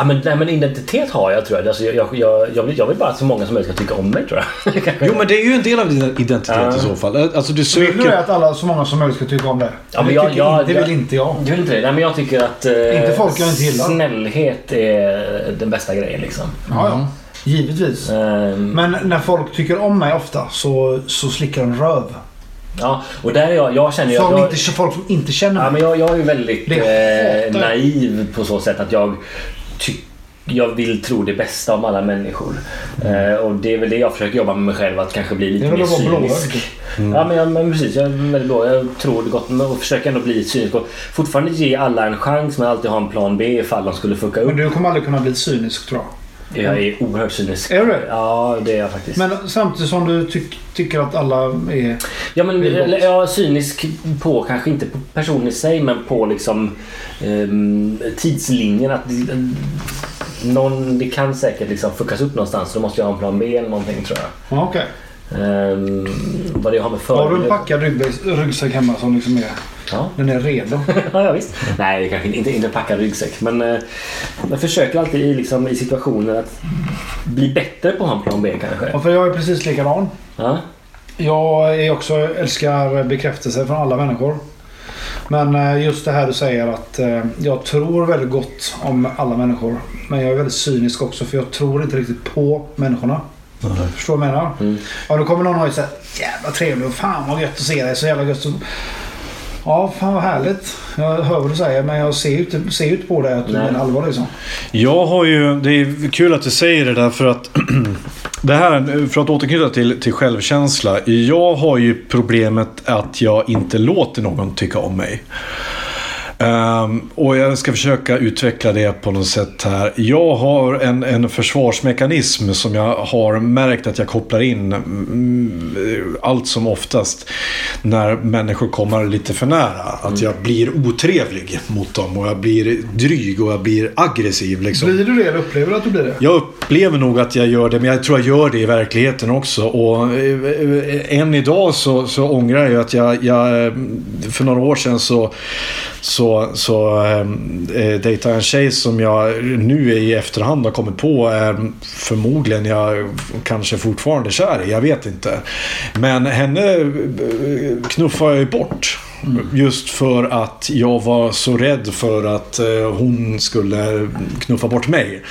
Ja, men, nej, men identitet har jag tror jag. Alltså, jag, jag, jag, vill, jag vill bara att så många som möjligt ska tycka om mig tror jag. Jo men det är ju en del av din identitet Ja. i så fall. Alltså du Vill du söker... att alla, så många som möjligt ska tycka om det? Ja, men det jag- tycker jag- inte, jag- vill inte jag. Jag vill inte det. Nej, men jag tycker att eh, Inte folk jag inte gillar. snällhet är den bästa grejen liksom. Ja, ja. Givetvis. Ehm, Men när folk tycker om mig ofta så, så slickar de röv. ja, och där är jag, jag känner ju att Folk, jag, inte, folk som inte känner Ja, mig. men jag, jag är ju väldigt eh, naiv på så sätt att jag tycker jag vill tro det bästa om alla människor. Eh, och det är väl det jag försöker jobba med mig själv. Att kanske bli lite mer att vara blåögd. cynisk. Ja men, jag, men precis. Jag är väldigt blå. Jag tror det gott och försöker ändå bli cynisk. Och fortfarande ge alla en chans men alltid ha en plan B ifall de skulle fucka upp. Men du kommer aldrig kunna bli cynisk tror jag. Jag är oerhört cynisk. Är du? Ja det är jag faktiskt. Men samtidigt som du tyck, tycker att alla är... Ja, men är jag är cynisk på, kanske inte på personen i sig, men på liksom ehm, tidslinjen. Att någon, det kan säkert liksom fuckas upp någonstans. Då måste jag ha en plan B eller någonting tror jag. Ja, okej. Ehm, vad det har med Har du en packad ryggsäck, hemma som liksom är... Ja. Den är redo? ja, visst. Nej, kanske inte, inte packad ryggsäck. Men eh, jag försöker alltid i, liksom, i situationer att bli bättre på att ha en plan B kanske. Ja, för jag är precis likadan. Ja. Jag är också, älskar bekräftelse från alla människor. Men eh, just det här du säger att eh, jag tror väldigt gott om alla människor. Men jag är väldigt cynisk också för jag tror inte riktigt på människorna. Förstår du vad jag menar? Mm. Ja, då kommer någon och säger jävla trevlig och fan vad gött att se dig. Så jävla gött. Så... Ja, fan vad härligt. Jag hör vad du säger men jag ser ju inte, ser inte på dig att du Nej. menar allvar liksom. Jag har ju, det är kul att du säger det där för att det här, för att återknyta till, till självkänsla. Jag har ju problemet att jag inte låter någon tycka om mig. Ehm, och jag ska försöka utveckla det på något sätt här. Jag har en, en försvarsmekanism som jag har märkt att jag kopplar in mm, allt som oftast när människor kommer lite för nära. Att jag blir otrevlig mot dem och jag blir dryg och jag blir aggressiv. Liksom. Blir du det eller upplever du att du blir det? Jag upplever nog att jag gör det, men jag tror jag gör det i verkligheten också. Och eh, än idag så, så ångrar jag att jag, jag eh, för några år sedan så, så, så eh, dejtade jag en tjej som jag nu i efterhand har kommit på är förmodligen jag kanske fortfarande kär i. Jag vet inte. Men henne eh, knuffar jag bort. Just för att jag var så rädd för att eh, hon skulle knuffa bort mig.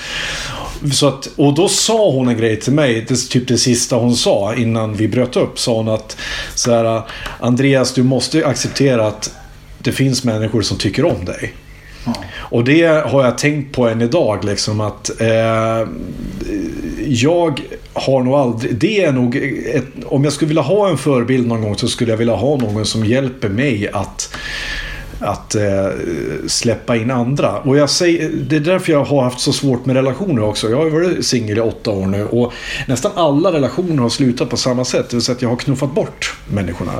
Så att, och då sa hon en grej till mig, det, typ det sista hon sa innan vi bröt upp. Sa hon att så här, Andreas du måste acceptera att det finns människor som tycker om dig. Och det har jag tänkt på än idag. Liksom, att eh, Jag har nog aldrig... Det är nog ett, om jag skulle vilja ha en förebild någon gång så skulle jag vilja ha någon som hjälper mig att att eh, släppa in andra. Och jag säger, det är därför jag har haft så svårt med relationer också. Jag har varit singel i åtta år nu och nästan alla relationer har slutat på samma sätt. Det vill säga att jag har knuffat bort människorna.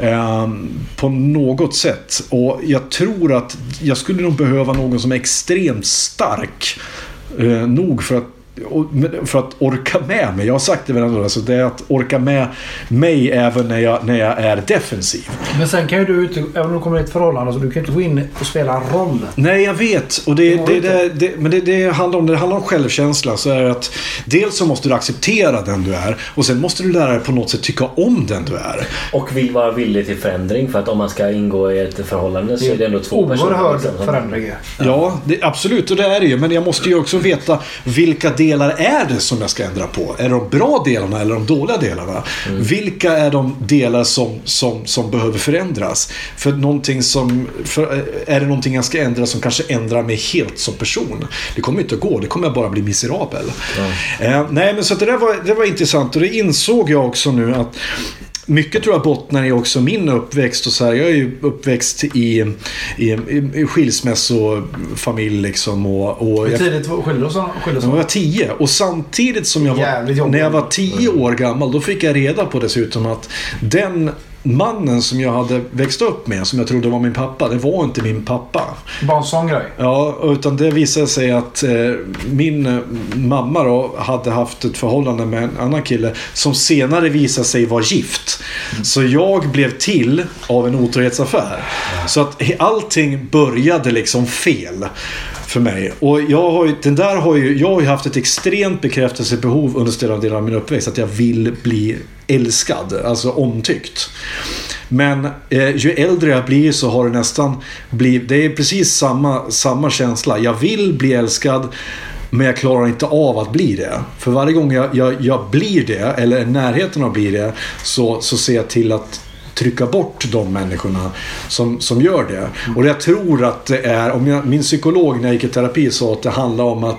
Eh, på något sätt. Och jag tror att jag skulle nog behöva någon som är extremt stark. Eh, nog för att för att orka med mig. Jag har sagt det varandra. Alltså det är att orka med mig även när jag, när jag är defensiv. Men sen kan ju du inte, även om du kommer i ett förhållande, så du kan inte gå in och spela en roll. Nej, jag vet. Och det, det, det, det, men det, det, handlar om, det handlar om självkänsla. Så är det att dels så måste du acceptera den du är. Och sen måste du lära dig på något sätt tycka om den du är. Och vill vara villig till förändring. För att om man ska ingå i ett förhållande så är det ändå två personer. Oerhörd förändring. Ja, det, absolut. Och det är det ju. Men jag måste ju också veta vilka delar är det som jag ska ändra på? Är det de bra delarna eller de dåliga delarna? Vilka är de delar som, som, som behöver förändras? För någonting som, för, är det någonting jag ska ändra som kanske ändrar mig helt som person? Det kommer inte att gå. Det kommer jag bara bli miserabel. Eh, nej, men så det där var, det var intressant och det insåg jag också nu att mycket tror jag bottnar i också min uppväxt. Och så här, jag är ju uppväxt i, i, i skilsmässofamilj liksom. Och, och Hur tidigt skildes han? Skildes jag var tio och samtidigt som jag var, när jag var tio år gammal då fick jag reda på dessutom att den mannen som jag hade växt upp med, som jag trodde var min pappa, det var inte min pappa. Bara en sån grej. Ja, utan det visade sig att eh, min eh, mamma då hade haft ett förhållande med en annan kille som senare visade sig vara gift. Så jag blev till av en otrohetsaffär. Så att allting började liksom fel för mig. Och jag har ju, den där har ju, jag har ju haft ett extremt bekräftelsebehov under större delen av min uppväxt. Att jag vill bli älskad, alltså omtyckt. Men eh, ju äldre jag blir så har det nästan blivit... Det är precis samma, samma känsla. Jag vill bli älskad. Men jag klarar inte av att bli det. För varje gång jag, jag, jag blir det, eller är i närheten av att bli det, så, så ser jag till att trycka bort de människorna som, som gör det. Och jag tror att det är, om jag, min psykolog när jag gick i terapi sa att det handlar om att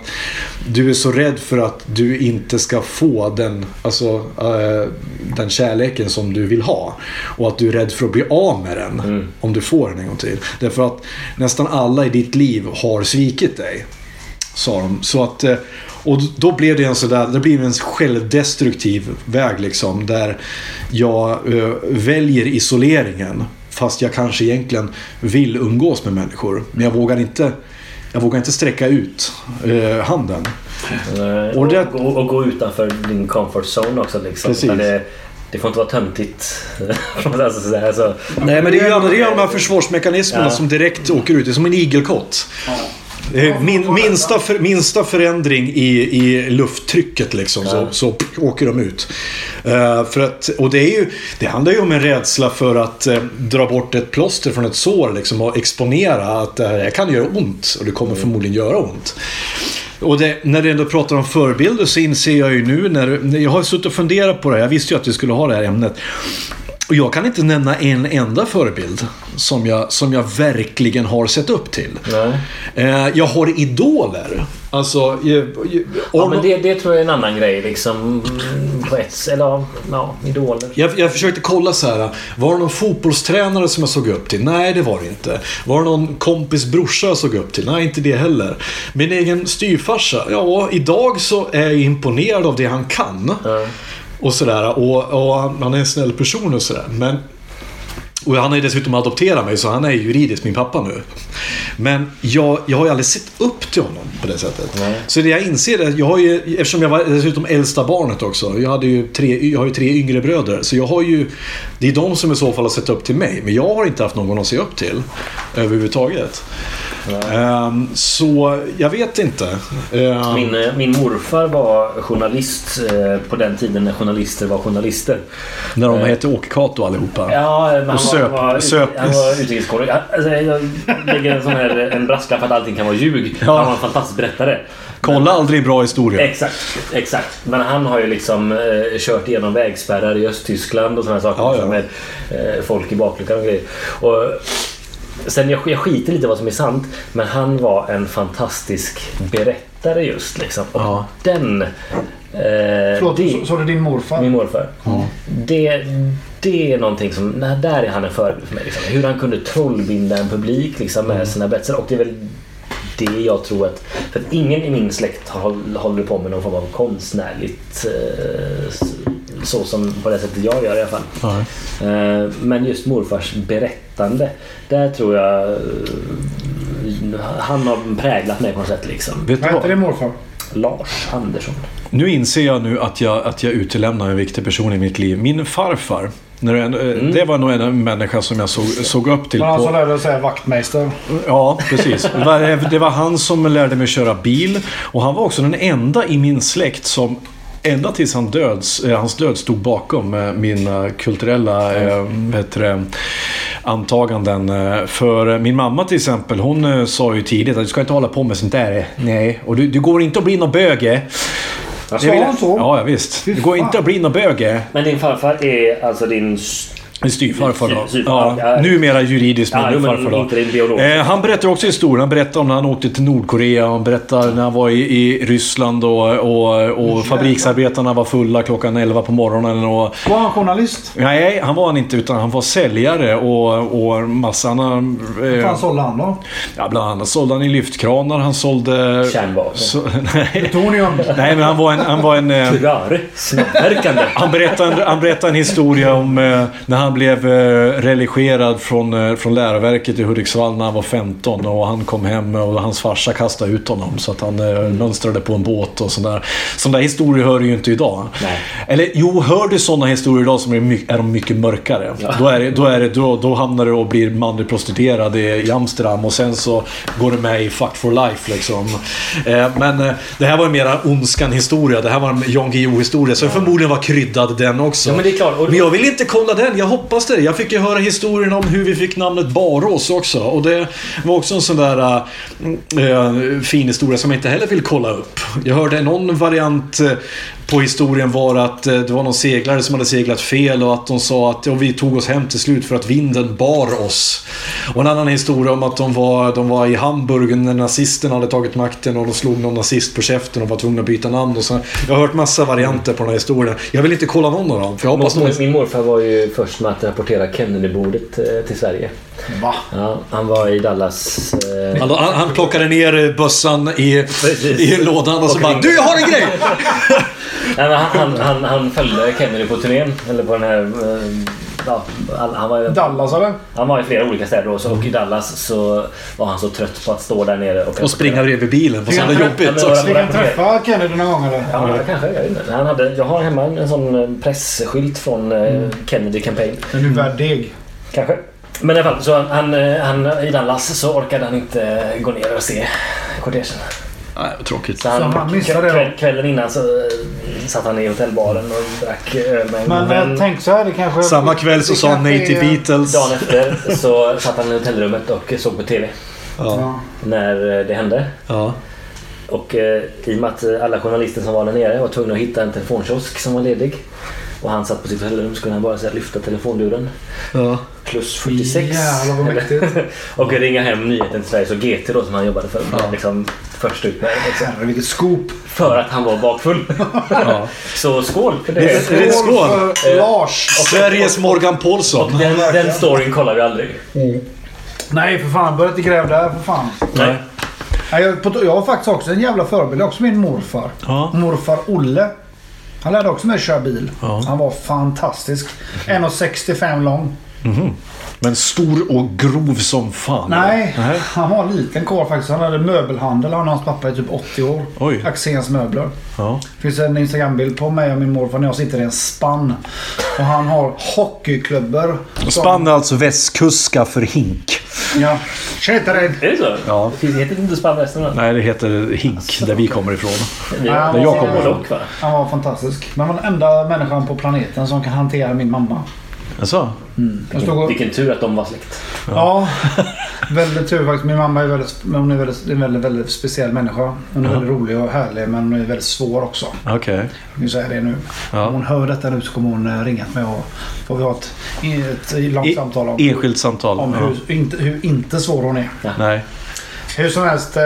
du är så rädd för att du inte ska få den, alltså, eh, den kärleken som du vill ha. Och att du är rädd för att bli av med den om du får den en gång till. Därför att nästan alla i ditt liv har svikit dig. Sa de. Så att, eh, och då blev det en sådär, det blev en självdestruktiv väg liksom. Där jag eh, väljer isoleringen. Fast jag kanske egentligen vill umgås med människor. Men jag vågar inte, jag vågar inte sträcka ut eh, handen. Eh, Och Och, det- och, och gå utanför din comfort zone också. Liksom. Precis. Det, det får inte vara töntigt. alltså. Nej men det är ju alla, de här försvarsmekanismerna Ja. som direkt åker ut. Det är som en igelkott. Eh, Min, minsta, för, minsta förändring i, i lufttrycket liksom, så, så pff, åker de ut. Eh, för att, och det, är ju, det handlar ju om en rädsla för att eh, dra bort ett plåster från ett sår liksom, och exponera att det här kan göra ont och det kommer förmodligen göra ont. Och det, när du ändå pratar om förebilder så inser jag ju nu när, när jag har suttit och funderat på det här. Jag visste ju att vi skulle ha det här ämnet. Och jag kan inte nämna en enda förebild som jag, som jag verkligen har sett upp till. Nej. Eh, jag har idoler. Alltså, eh, eh, Ja, men det, det tror jag är en annan grej. Liksom, mm, på ett, eller ja, idoler. jag, jag försökte kolla så här. Var det någon fotbollstränare som jag såg upp till? Nej, det var det inte. Var det någon kompis brorsa jag såg upp till? Nej, inte det heller. Min egen styvfarsa? Ja, idag så är jag imponerad av det han kan. Och sådär. Och, och han är en snäll person och sådär. Men och han har ju dessutom adopterat mig så han är juridiskt min pappa nu. Men jag, jag har ju aldrig sett upp till honom på det sättet. Så det jag inser är att jag har ju, eftersom jag var dessutom äldsta barnet också. Jag, hade ju tre, jag har ju tre yngre bröder. Så jag har ju, det är de som i så fall har sett upp till mig. Men jag har inte haft någon att se upp till överhuvudtaget. Ehm, så jag vet inte. Ehm, Min, eh, min morfar var journalist eh, på den tiden när journalister var journalister. när de heter Åke Cato allihopa. Ja, men han, söp- var, var, söp- han var utrikeskorre. Alltså, jag lägger en sån här en brasklapp att allting kan vara ljug. Han var en fantastisk berättare. Kolla aldrig bra historia. Exakt, exakt. Men han har ju liksom eh, kört igenom vägspärrar i Östtyskland och sådana saker. Ja, ja. Med eh, folk i bakluckan och grejer. Och, sen jag, jag skiter lite vad som är sant. Men han var en fantastisk berättare just liksom. Och Ja. den... Eh, Förlåt, det- så, så är det din morfar? min morfar. Det, det är någonting som... nej, Där är han en förebild för mig. Liksom. Hur han kunde trollbinda en publik liksom, med sina berättelser. Och det är väl det jag tror att... För att ingen i min släkt har, håller på med någon form av konstnärligt... Eh, så som på det sättet jag gör i alla fall. Eh, men just morfars berättande. Där tror jag... eh, Han har präglat mig på något sätt liksom. Vet du Vad hette vad? din morfar? Lars Andersson. Nu inser jag nu att jag, att jag utelämnar en viktig person i mitt liv. Min farfar. När det, Mm. det var nog en människa som jag såg, såg upp till. Men han som lärde säga vaktmästare. Ja, precis. Det var han som lärde mig köra bil. Och han var också den enda i min släkt som Ända tills han döds, eh, hans död stod bakom eh, mina kulturella eh, vad heter det, antaganden. För min mamma till exempel, hon sa ju tidigt att du ska inte hålla på med sånt där. Nej, och du, du går inte att bli någon böge. Sa hon så? Ja, ja, visst. Det går inte att bli någon böge. Men din farfar är alltså din... En styvfarfar då. Ja, ja. numera juridiskt Ja, men farfar då. inte. Eh, han berättar också historien. Han berättar om när han åkte till Nordkorea. Han berättar när han var i, i Ryssland och, och, och fabriksarbetarna var fulla klockan 11 på morgonen. Och, Var han journalist? nej, han var han inte utan han var säljare och, och massa andra... Vad Eh, fan sålde han då? ja, bland annat sålde han i lyftkranar. Han sålde... Kärnvapen. Så, nej, nej, men han var en... Han var en eh, Röre. Snabbverkande. Han berättade, en, han berättade en historia om eh, när han blev eh, religerad från, eh, från läroverket i Hudiksvall när han var 15 och han kom hem och hans farsa kastade ut honom så att han eh, mönstrade på en båt och sådär. Sådana där historier hör du ju inte idag. Nej. Eller jo, hör du sådana historier idag så är, mycket, är de mycket mörkare. Då, är det, då, är det, då, då hamnar du och blir manlig prostituerad i, Amsterdam och sen så går du med i Fuck for Life liksom. Men det här var en mera ondskan historia. Det här var en Jan Guillou historia. Så förmodligen var kryddad den också. Ja, men det är klart. Och- Men jag vill inte kolla den. Jag hoppas det. Jag fick ju höra historien om hur vi fick namnet Barås också. Och det var också en sån där äh, fin historia som jag inte heller vill kolla upp. Jag hörde någon variant eh, på historien var att eh, det var någon seglare som hade seglat fel och att de sa att ja, vi tog oss hem till slut för att vinden bar oss. Och en annan historia om att de var, de var i Hamburg när nazisterna hade tagit makten och de slog någon nazist på käften och var tvungna att byta namn. Och så. Jag har hört massa varianter på den här historien. Jag vill inte kolla någon av dem. För jag hoppas Min, någon... min morfar var ju först med att rapportera Kennedybordet eh, till Sverige. Va? Ja, han var i Dallas. Eh, Han, han, han plockade ner bössan i, i lådan och så Och bara ringde. Du, jag har en grej! nej, men han, han, han, han följde Kennedy på turnén. Eller på den här... Eh, ja, han, var, Dallas eller? han var i flera olika städer också, och i Dallas så var han så trött på att stå där nere och, Och springa bredvid bilen. Vad så jävla Ja, men- jobbigt. Fick han träffa Kennedy någon gång eller? Ja, kanske. Jag. Han hade, jag har hemma en sån eh, presskylt från eh, Kennedy Campaign. Den är värd deg. Kanske. Men i alla fall, så han, han, han, i Dallas så orkade han inte gå ner och se kortegen. Nej, vad tråkigt. Så han, Så han missade kväll, kvällen innan så eh, satt han i hotellbaren och drack öl med en Men eh, vän. tänk så här, det kanske... Samma kväll så sa han nej till Beatles. Dagen efter så satt han i hotellrummet och såg på TV Ja. När eh, det hände. Ja. Och eh, i och med att eh, alla journalister som var där nere var tvungna att hitta en telefonkiosk som var ledig. Och han satt på sitt hotellrum så kunde han bara säga lyfta telefonluren. Ja. Plus 46. Jävlar vad mäktigt. och ringa hem nyheten till Sveriges och GT då som han jobbade för. Ja. Liksom, först ut med. Liksom, Jävlar vilket scoop. för att han var bakfull. Ja. så skål för det. Det- det- Skål. för Lars. Sveriges Morgan Paulsson. Den, den storyn kollar vi aldrig. Nej för fan, börja inte gräva där för fan. Nej. Nej, jag, jag har faktiskt också en jävla förebild. Också min morfar. Ja. Morfar Olle. Han lärde också mig köra bil. Ja. Han var fantastisk. 1,65 lång. Men stor och grov som fan. Nej, Nej. han var en liten karl faktiskt. Han hade möbelhandel. Han och hans pappa i typ 80 år. Oj. Axéns möbler. Ja. Det finns en Instagram-bild på mig och min morfar när jag sitter i en spann. Och han har hockeyklubbor. som- Spann är alltså västkuska för hink. Ja. Rädd. Är det så? Ja. Det heter inte Spanvästen va? Nej, det heter Hink, där vi kommer ifrån. Ja, där jag kommer ifrån. Han var fantastisk. Men han var den enda människan på planeten som kan hantera min mamma. Jag stod och, Vilken tur att de var släkt. ja, väldigt tur faktiskt. Min mamma är väldigt, hon är väldigt, en väldigt, väldigt speciell människa. Hon är väldigt rolig och härlig men hon är väldigt svår också. Okej. Jag kan säga det nu. Ja. Om hon hör detta nu så kommer hon eh, ringa mig och får vi ha ett, ett långt I- samtal om, Enskilt samtal. om Ja. hur, inte, hur inte svår hon är. Nej. Hur som helst. Eh,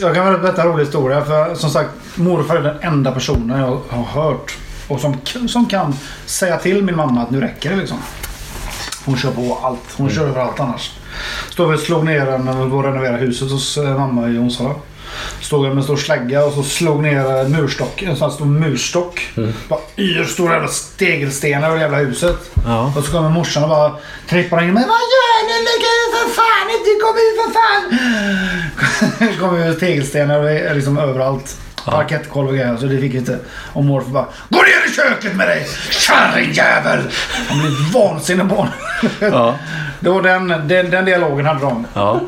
jag kan väl berätta en rolig historia. För som sagt, morfar är den enda personen jag har hört. Och som, som kan säga till min mamma att nu räcker det liksom. Hon kör på allt. Hon kör över allt annars. Står vi och slog ner en när vi var och renoverade huset hos eh, mamma i Onsala. Stod jag med en stor slägga och så slog ner en murstock. En sån här stor murstock. Bara yr stora jävla tegelstenar över jävla huset. Ja. Och så kommer morsan och bara trippar in. Men vad gör ni? Lägg ut för fan inte! Kom ut för fan! Det kommer tegelstenar liksom överallt. Parkettgolv och grejer. Så det fick inte. Och morfar bara. Gå ner i köket med dig! Kärringjävel! Han blev vansinnig på honom. Ja. Det var den, den, den dialogen hade de. ja.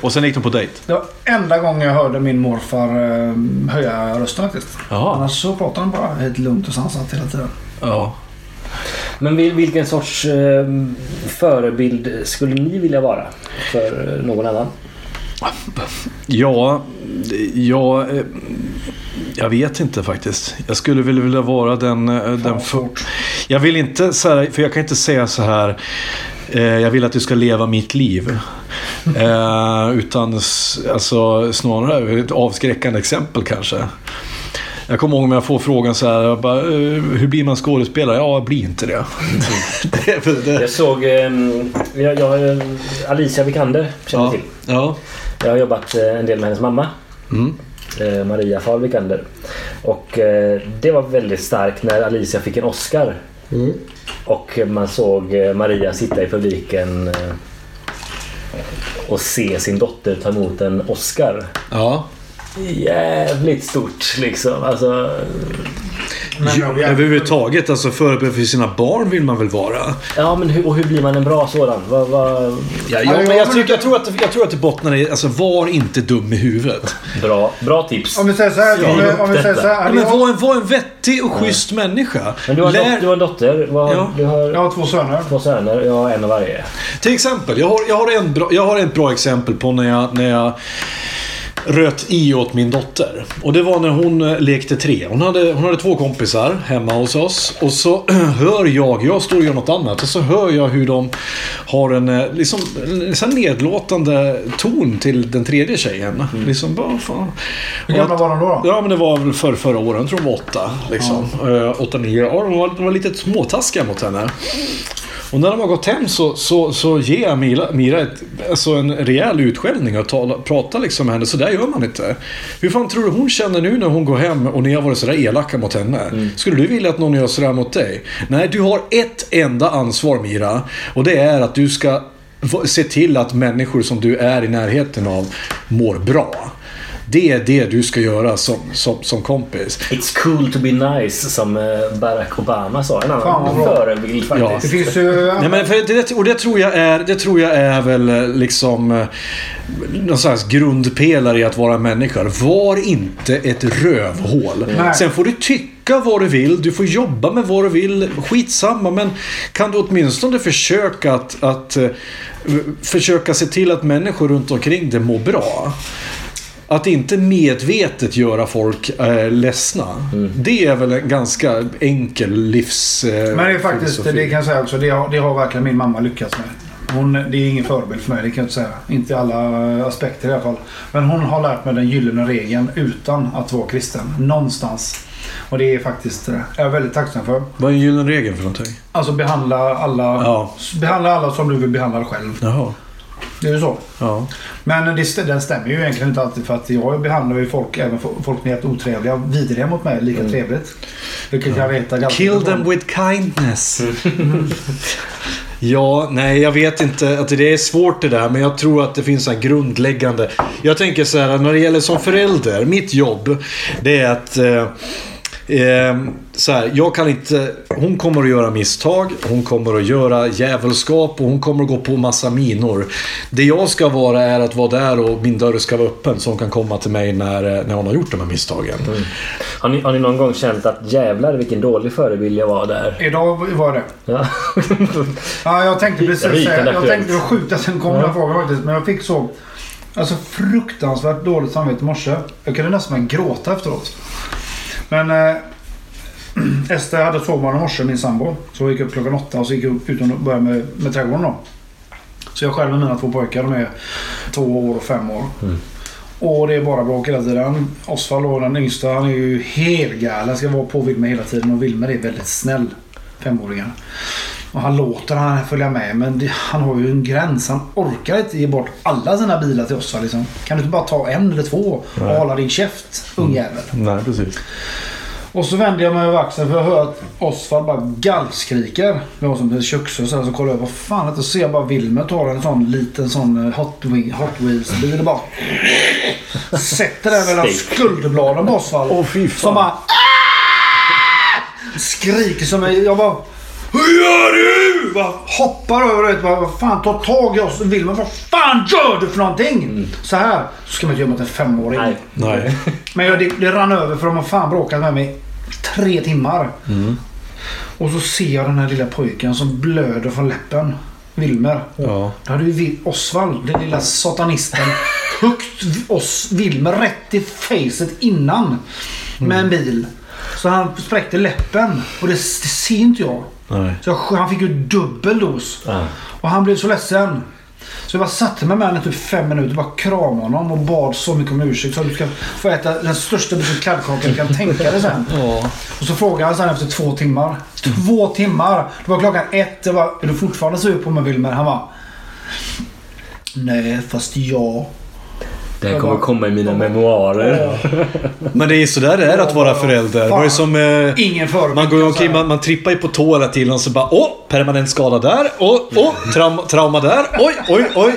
Och sen gick de på dejt? Det var enda gången jag hörde min morfar eh, höja rösten faktiskt. Jaha. Annars så pratade han bara helt lugnt och sansat hela tiden. Ja. Men vil- vilken sorts eh, förebild skulle ni vilja vara för eh, någon annan? Ja, jag, eh, jag vet inte faktiskt. Jag skulle väl vilja vara den... eh, den för, jag vill inte så här, för jag kan inte säga så här. Eh, jag vill att du ska leva mitt liv. Eh, utan alltså, snarare ett avskräckande exempel kanske. Jag kommer ihåg när jag får frågan så här. Bara, hur blir man skådespelare? Ja, bli inte det. det. Jag såg eh, jag, jag, Alicia Vikander, känner Ja, till. ja. Jag har jobbat eh, en del med hennes mamma. Mm. eh, Maria Fahl Vikander. Och eh, det var väldigt starkt när Alicia fick en Oscar. Och man såg Maria sitta i publiken och se sin dotter ta emot en Oscar. ja. Jävligt stort liksom. Alltså, Men jag- Överhuvudtaget, alltså förebild för sina barn vill man väl vara? ja men hur, och hur blir man en bra sådan? Ja, Ja, ja, men ja, jag, men- tycker, jag, tror att, det- jag tror att det bottnar i, alltså var inte dum i huvudet. bra, bra tips. Om vi säger så här. Om vi, om vi säger så här. Ja, men var en, var en vettig och schysst människa. Men du har, en Lär- dot- du har en dotter. Vad, Ja. Du har Jag har två söner. två söner. Jag har en av varje. Till exempel, jag har, jag, har en bra, jag har ett bra exempel på när jag, när jag röt i åt min dotter. Och det var när hon eh, lekte tre. Hon hade, hon hade två kompisar hemma hos oss. Och så hör jag, jag står och gör något annat. Och så hör jag hur de har en eh, liksom, en nedlåtande ton till den tredje tjejen. Liksom bara, fan. Hur gamla var de då? Ja, men det var väl för förra året. Jag tror de var åtta. Liksom. Eh, åtta, nio. Ja, de var, de var lite småtaskiga mot henne. Och när de har gått hem så, så, så ger jag Mira, Mira ett, alltså en rejäl utskällning och tala, pratar liksom med henne. Så där gör man inte. Hur fan tror du hon känner nu när hon går hem och ni har varit sådär elaka mot henne? Skulle du vilja att någon gör sådär mot dig? Nej, du har ett enda ansvar Mira. Och det är att du ska se till att människor som du är i närheten av mår bra. Det är det du ska göra som, som, som kompis. It's cool to be nice som eh, Barack Obama sa. En annan förebild Ja. Det faktiskt. finns ju... Nej, men för det, och det tror, jag är, det tror jag är väl eh, liksom eh, någon slags grundpelare i att vara människa. Var inte ett rövhål. Nej. Sen får du tycka vad du vill, du får jobba med vad du vill. Skitsamma, men kan du åtminstone försöka att, att försöka se till att människor runt omkring dig mår bra. Att inte medvetet göra folk eh, ledsna. Det är väl en ganska enkel livs... Eh, Men det är faktiskt, filosofi. det kan jag säga också, det har, det har verkligen min mamma lyckats med. Hon, det är ingen förebild för mig, det kan jag inte säga. Inte i alla aspekter i alla fall. Men hon har lärt mig den gyllene regeln utan att vara kristen. Någonstans. Och det är faktiskt, eh, jag är väldigt tacksam för. Vad är en gyllene regel för någonting? Alltså behandla alla, Ja. behandla alla som du vill behandla dig själv. Jaha. Det är ju så. Ja. Men det, den stämmer ju egentligen inte alltid för att jag behandlar ju folk, även folk som är helt otrevliga, vidriga mot mig, lika trevligt. Vilket jag retar ganska Kill them på. with kindness. ja, nej jag vet inte. Att det är svårt det där. Men jag tror att det finns här grundläggande. Jag tänker så här när det gäller som förälder. Mitt jobb. Det är att eh, Eh, så här, jag kan inte... Hon kommer att göra misstag, hon kommer att göra djävulskap och hon kommer att gå på massa minor. Det jag ska vara är att vara där och min dörr ska vara öppen så hon kan komma till mig när, när hon har gjort de här misstagen. Har ni, har ni någon gång känt att jävlar vilken dålig förebild jag var där? Idag var det. Ja. Ja, jag tänkte precis säga. Jag tänkte skjuta att sen kom den här frågan faktiskt. Men jag fick så... Alltså fruktansvärt dåligt samvete i morse. Jag kunde nästan gråta efteråt. Men... Eh, Ester hade sovmorgon i morse, min sambo. Så vi gick upp klockan åtta och så gick jag upp utan att börja med, med trädgården då. Så jag själv med mina två pojkar, de är två år och fem år. Och det är bara bråk hela tiden. Osvald då, den yngsta, han är ju helgalen. Ska vara på Wilmer hela tiden. Och Wilmer är väldigt snäll. Femåringen. Och han låter han följa med. Men det, han har ju en gräns. Han orkar inte ge bort alla sina bilar till Osvald. Liksom. Kan du inte bara ta en eller två och hålla din käft, ungjävel? Nej, precis. Och så vänder jag mig över axeln för jag hör att Osvald bara gallskriker. Jag var som ett köksös så kollar jag vad fan är det? Så ser jag bara Wilmer ta en sån liten sån eh, Hot, Wing, Hot Wheels bil och bara sätter den mellan skulderbladen på Osvald. Åh, fy fan. Som bara "Ah!" skriker som en... Jag bara Hur gör du? Bara hoppar över och bara, vad fan tar tag i oss. Wilmer vad fan gör du för någonting? Så här så ska man inte göra mot en femåring. Nej. Nej. Men jag, det, det rann över för de har fan bråkat med mig tre timmar. Och så ser jag den här lilla pojken som blöder från läppen. Wilmer. Ja. Då hade ju Osvald, den lilla satanisten, högt oss Wilmer rätt i facet innan. Med en bil. Så han spräckte läppen. Och det, det ser inte jag. Nej. Så jag, han fick ju dubbel dos. Ja. Och han blev så ledsen. Så jag bara satte mig med honom i typ fem minuter och bara kramade honom och bad så mycket om ursäkt. Så att du ska få äta den största biten kladdkaka du kan tänka dig sen. Och så frågade han sen efter två timmar. Två timmar! Det var klockan ett. Jag bara, är du fortfarande sur på mig Wilmer? Han var Nej, fast jag. Det här kommer komma i mina memoarer. Men det är sådär det är att vara förälder. Det ju som... Eh, Ingen förebild. man går ju omkring, man, man trippar ju på tå hela tiden och så bara åh, permanent skada där. Åh, åh, trauma, trauma där. Oj, oj, oj.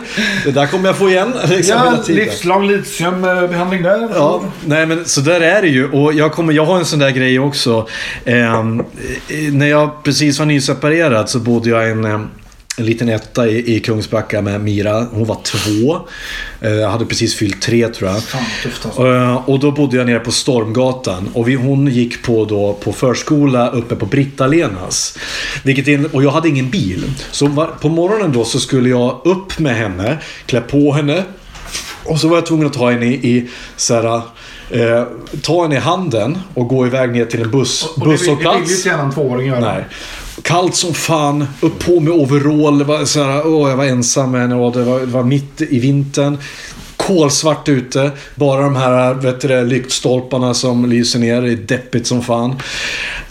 Det där kommer jag få igen. Liksom, Ja, livslång litiumbehandling där. Ja, nej men så där är det ju. Och jag, kommer, jag har en sån där grej också. Ehm, eh, när jag precis var nyseparerad så bodde jag i en, eh, en liten etta i, i Kungsbacka med Mira. Hon var två. Eh, Jag hade precis fyllt tre tror jag. Fan tufft alltså. Eh, Och då bodde jag nere på Stormgatan. Och vi, hon gick på, då, på förskola uppe på Britta-Lenas. Och jag hade ingen bil. Så var, på morgonen då så skulle jag upp med henne, klä på henne. Och så var jag tvungen att ta henne i, i så här, eh, ta henne i handen och gå iväg ner till en buss, Och det vill, det vill ju busshållplats. inte gärna en tvååring göra. Nej. Kallt som fan, upp på med overall. Det var så här, åh, jag var ensam med henne och det var, det var mitt i vintern. Kolsvart ute. Bara de här vet du, lyktstolparna som lyser ner. Det är deppigt som fan.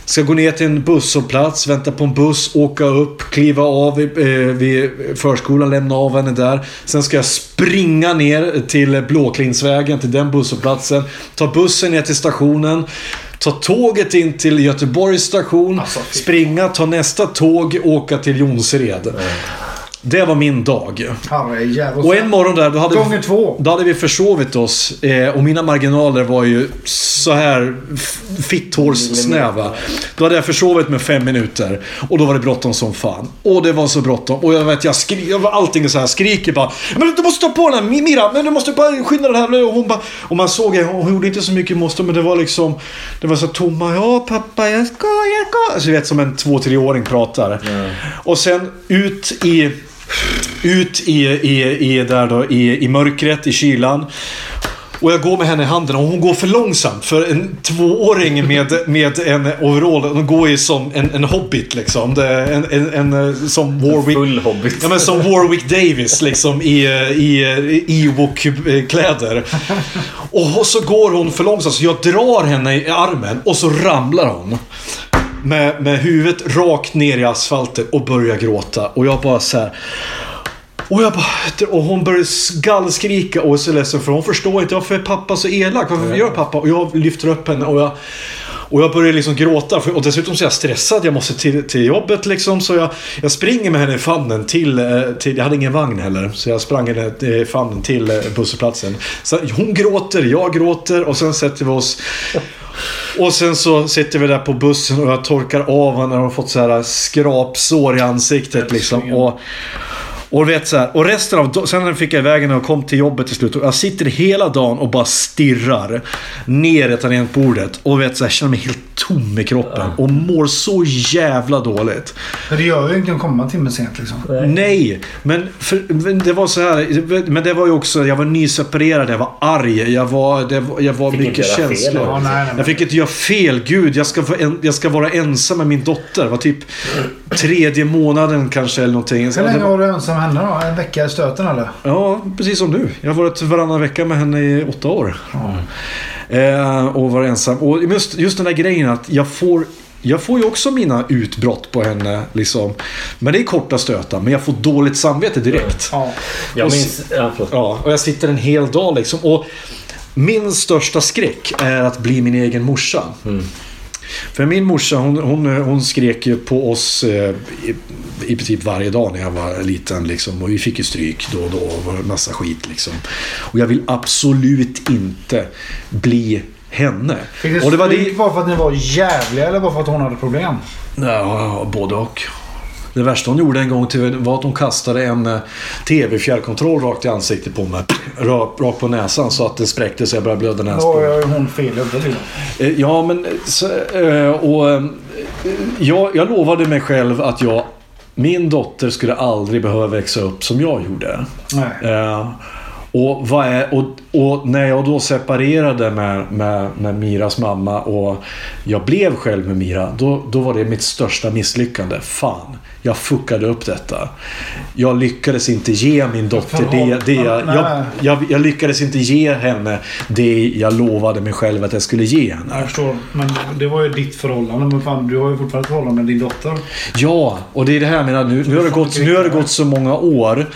Ska gå ner till en busshållplats, vänta på en buss, åka upp, kliva av vid, eh, vid förskolan, lämna av henne där. Sen ska jag springa ner till Blåklinsvägen, till den busshållplatsen. Ta bussen ner till stationen. Ta tåget in till Göteborgs station. Alltså, springa, ta nästa tåg, åka till Jonsered. Det var min dag. Herrejävlar. Och en morgon där, då hade, Gånger två. då hade vi försovit oss. Eh, och mina marginaler var ju så här fitthårssnäva. Då hade jag försovit med fem minuter. Och då var det bråttom som fan. Och det var så bråttom. Och jag vet, jag var allting så här, skriker bara. Men du måste ta på den här Mira, men du måste bara skynda den här. Och hon bara, och man såg, hon gjorde inte så mycket måste, men det var liksom, det var så tomma. Ja pappa, jag ska, jag ska. Alltså, du vet som en två, treåring pratar. Och sen ut i ut i, i, i, där då, i, i mörkret, i kylan. Och jag går med henne i handen och hon går för långsamt. För en tvååring med, med en overall, de går ju som en, en hobbit liksom. En, en, en, som Warwick... Full hobbit. Ja, men som Warwick Davis liksom i, i, i Ewok-kläder. Och så går hon för långsamt så jag drar henne i armen och så ramlar hon. Med, med huvudet rakt ner i asfalten och börjar gråta. Och jag bara så här. Och, jag bara, och hon börjar gallskrika och är så ledsen för hon förstår inte varför är pappa så elak. Varför gör pappa? Och jag lyfter upp henne och jag... Och jag börjar liksom gråta. För, och dessutom så är jag stressad. Jag måste till, till jobbet liksom. Så jag, jag springer med henne i famnen till, eh, till... Jag hade ingen vagn heller. Så jag sprang henne i famnen till eh, busshållplatsen. Så hon gråter, jag gråter och sen sätter vi oss... Och sen så sitter vi där på bussen och jag torkar av henne när hon har fått så här skrapsår i ansiktet liksom. Och, och, vet, så här, och resten av sen fick jag iväg henne och kom till jobbet till slut. Och jag sitter hela dagen och bara stirrar ner i tangentbordet. Och vet, så här, känner mig helt tom i kroppen. Och mår så jävla dåligt. Men det gör ju ingenting att komma en timme sent liksom. Nej, men för, men det var så här. Men det var ju också, jag var nyseparerad, jag var arg. Jag var, det var, jag var Fick mycket inte känslor. Ja, nej, nej, nej. Jag fick inte göra fel. Gud, jag ska, vara en, jag ska vara ensam med min dotter. Det var typ tredje månaden kanske eller någonting. Hur länge var du ensam henne då? En vecka i stöten eller? Ja, precis som du. Jag har varit varannan vecka med henne i åtta år. Eh, och var ensam. Och just, just den där grejen att jag får jag får ju också mina utbrott på henne. Liksom. Men det är korta stötar. Men jag får dåligt samvete direkt. Ja. Jag Och minns... Ja. Ja, och jag sitter en hel dag liksom. Och min största skräck är att bli min egen morsa. För min morsa hon, hon, hon skrek ju på oss eh, i, i princip varje dag när jag var liten. Liksom. Och vi fick ju stryk då och då och massa skit. Liksom. Och jag vill absolut inte bli henne. Fick det Och det var stryk det... bara för att ni var jävliga eller bara för att hon hade problem? Ja, både och. Det värsta hon gjorde en gång till var att hon kastade en eh, TV-fjärrkontroll rakt i ansiktet på mig. Rakt, på näsan så att det spräckte så jag började blöda Då näsblod. är hon fel liksom. Eh, Ja, men... Så, eh, och, eh, jag, jag lovade mig själv att jag... Min dotter skulle aldrig behöva växa upp som jag gjorde. Nej. Eh, och, är, och, och när jag då separerade med, med, med Miras mamma och jag blev själv med Mira, då, då var det mitt största misslyckande. Fan, jag fuckade upp detta. Jag lyckades inte ge min dotter det, det jag, jag, jag, jag lyckades inte ge henne det jag lovade mig själv att jag skulle ge henne. Jag förstår. Men det var ju ditt förhållande. Men fan, du har ju fortfarande ett förhållande med din dotter. Ja, och det är det här jag menar. Nu, nu, har det gått, nu har det gått så många år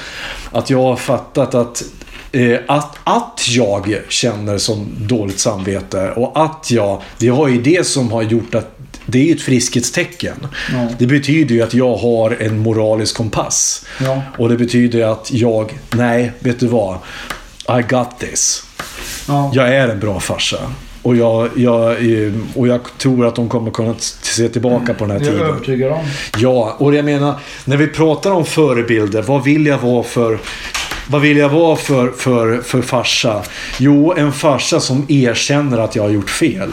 att jag har fattat att eh, att, att jag känner som dåligt samvete och att jag... Det har ju det som har gjort att det är ju ett friskhetstecken. Ja. Det betyder ju att jag har en moralisk kompass. Ja. Och det betyder att jag... Nej, vet du vad? I got this. Ja. Jag är en bra farsa. Och jag, jag, eh, och jag tror att de kommer kunna se tillbaka på den här är jag tiden. övertygad om. Ja, och jag menar, när vi pratar om förebilder, vad vill jag vara för vad vill jag vara för, för, för farsa? Jo, en farsa som erkänner att jag har gjort fel.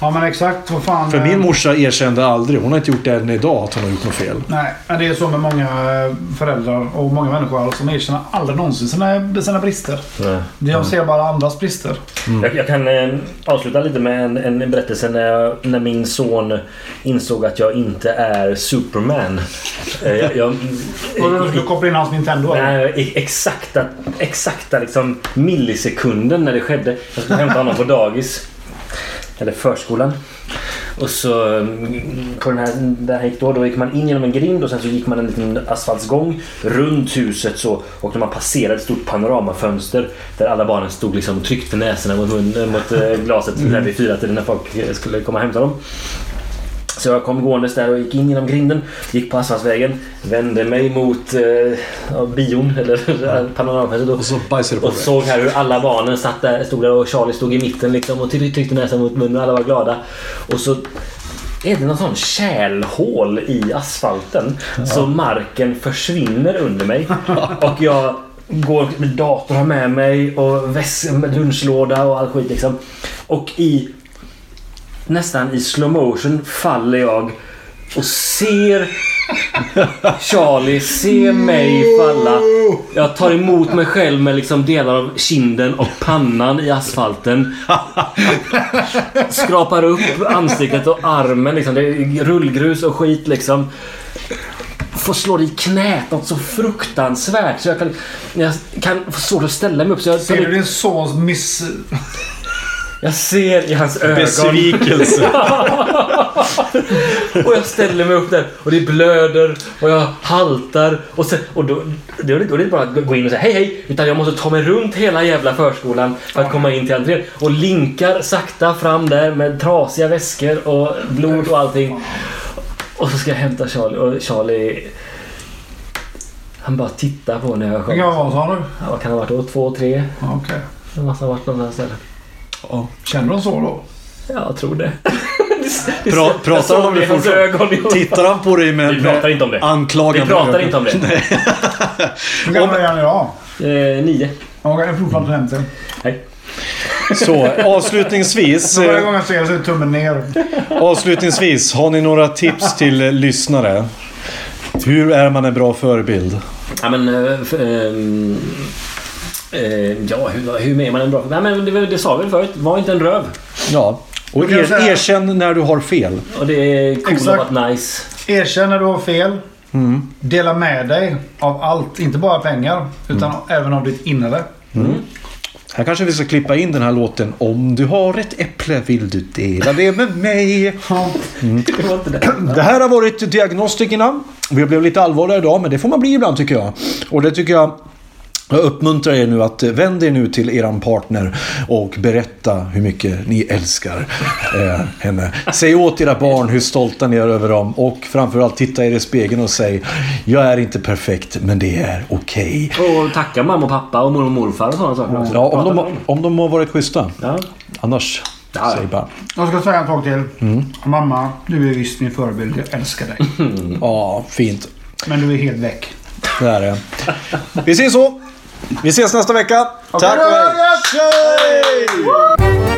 Ja men exakt. Vad fan. För eh, min morsa erkände aldrig, hon har inte gjort det än idag, att hon har gjort något fel. Nej, det är så med många eh, föräldrar och många människor som erkänner aldrig någonsin sina, sina brister. Nej. De ser bara andras brister. Jag, jag kan eh, avsluta lite med en, en berättelse när, jag, när min son insåg att jag inte är Superman. Eh, jag, jag, du, du kopplar in hans Nintendo? Nej, i- exakta, exakta liksom millisekunden när det skedde. Jag skulle hämta honom på dagis. Eller förskolan. Och så mm, på den här, där gick då, då gick man in genom en grind och sen så gick man en liten asfaltsgång runt huset så och när man passerade ett stort panoramafönster där alla barnen stod liksom och tryckte näsorna mot, mun, mot eh, glaset där vid fyra tiden när folk skulle komma och hämta dem. Så jag kom gåendes där och gick in genom grinden, gick på asfaltsvägen, vände mig mot eh, ja, bion eller panoramafönstret Och så bajsade och såg här hur alla barnen satt där, stod där och Charlie stod i mitten liksom och tryck- tryckte näsan mot munnen och alla var glada. Och så är det någon sån kärlhål i asfalten så marken försvinner under mig. Och jag går med dator har med mig och med lunchlåda och all skit liksom. Och i nästan i slow motion faller jag och ser Charlie se mig falla. Jag tar emot mig själv med liksom delar av kinden och pannan i asfalten. Skrapar upp ansiktet och armen. Liksom. Det är rullgrus och skit liksom. Får slå i knät något så fruktansvärt. Så jag kan, jag kan få svårt att ställa mig upp. Så jag, Ser du din sons miss... jag ser i hans ögon. Besvikelse. och jag ställer mig upp där och det blöder och jag haltar. Och, sen, och då, då, är det, då är det inte bara att gå in och säga hej hej. Utan jag måste ta mig runt hela jävla förskolan för att komma in till entrén. Och linkar sakta fram där med trasiga väskor och blod och allting. Och så ska jag hämta Charlie och Charlie han bara tittar på när jag Hur sjöng. gammal sa du? Ja, vad kan ha varit då? Två, tre? Ja, Okej. Det måste ha varit någon där ställen. Känner de så då? Ja, jag tror det. det Pra, pratar han om det fortfarande? Tittar han på dig med, Vi pratar inte om det. anklagande Vi pratar inte om det. Hur gammal är han idag? Eh, nio. Ja, jag är fortfarande 50. Nej. Så avslutningsvis. Varje eh, gång jag ser så är tummen ner. Avslutningsvis, har ni några tips till eh, lyssnare? Hur är man en bra förebild? Ja, men... eh, ja, hur, hur är man en bra... Nej, men det, det sa vi väl förut. Var inte en röv. Ja. Och er, säga- erkänn när du har fel. Och det är cool Exakt. att vara nice. Erkänn när du har fel. Dela med dig av allt. Inte bara pengar. Utan även av ditt inre. Här kanske vi ska klippa in den här låten. Om du har ett äpple vill du dela det med mig. Inte det. Det här har varit Diagnostikerna. Vi blev lite allvarliga idag, men det får man bli ibland tycker jag. Och det tycker jag jag uppmuntrar er nu att vända er nu till eran partner och berätta hur mycket ni älskar eh, henne. Säg åt era barn hur stolta ni är över dem och framförallt titta er i spegeln och säg Jag är inte perfekt men det är okej. Och tacka mamma och pappa och mormor och morfar och sådana saker också. Ja, om de, dem. om de har varit schyssta. Ja. Annars, Ja, säg bara. Jag ska säga en sak till. Mamma, du är visst min förebild. Jag älskar dig. Ja, fint. Men du är helt väck. Det är det. Vi ses så. Vi ses nästa vecka. Tack och hej.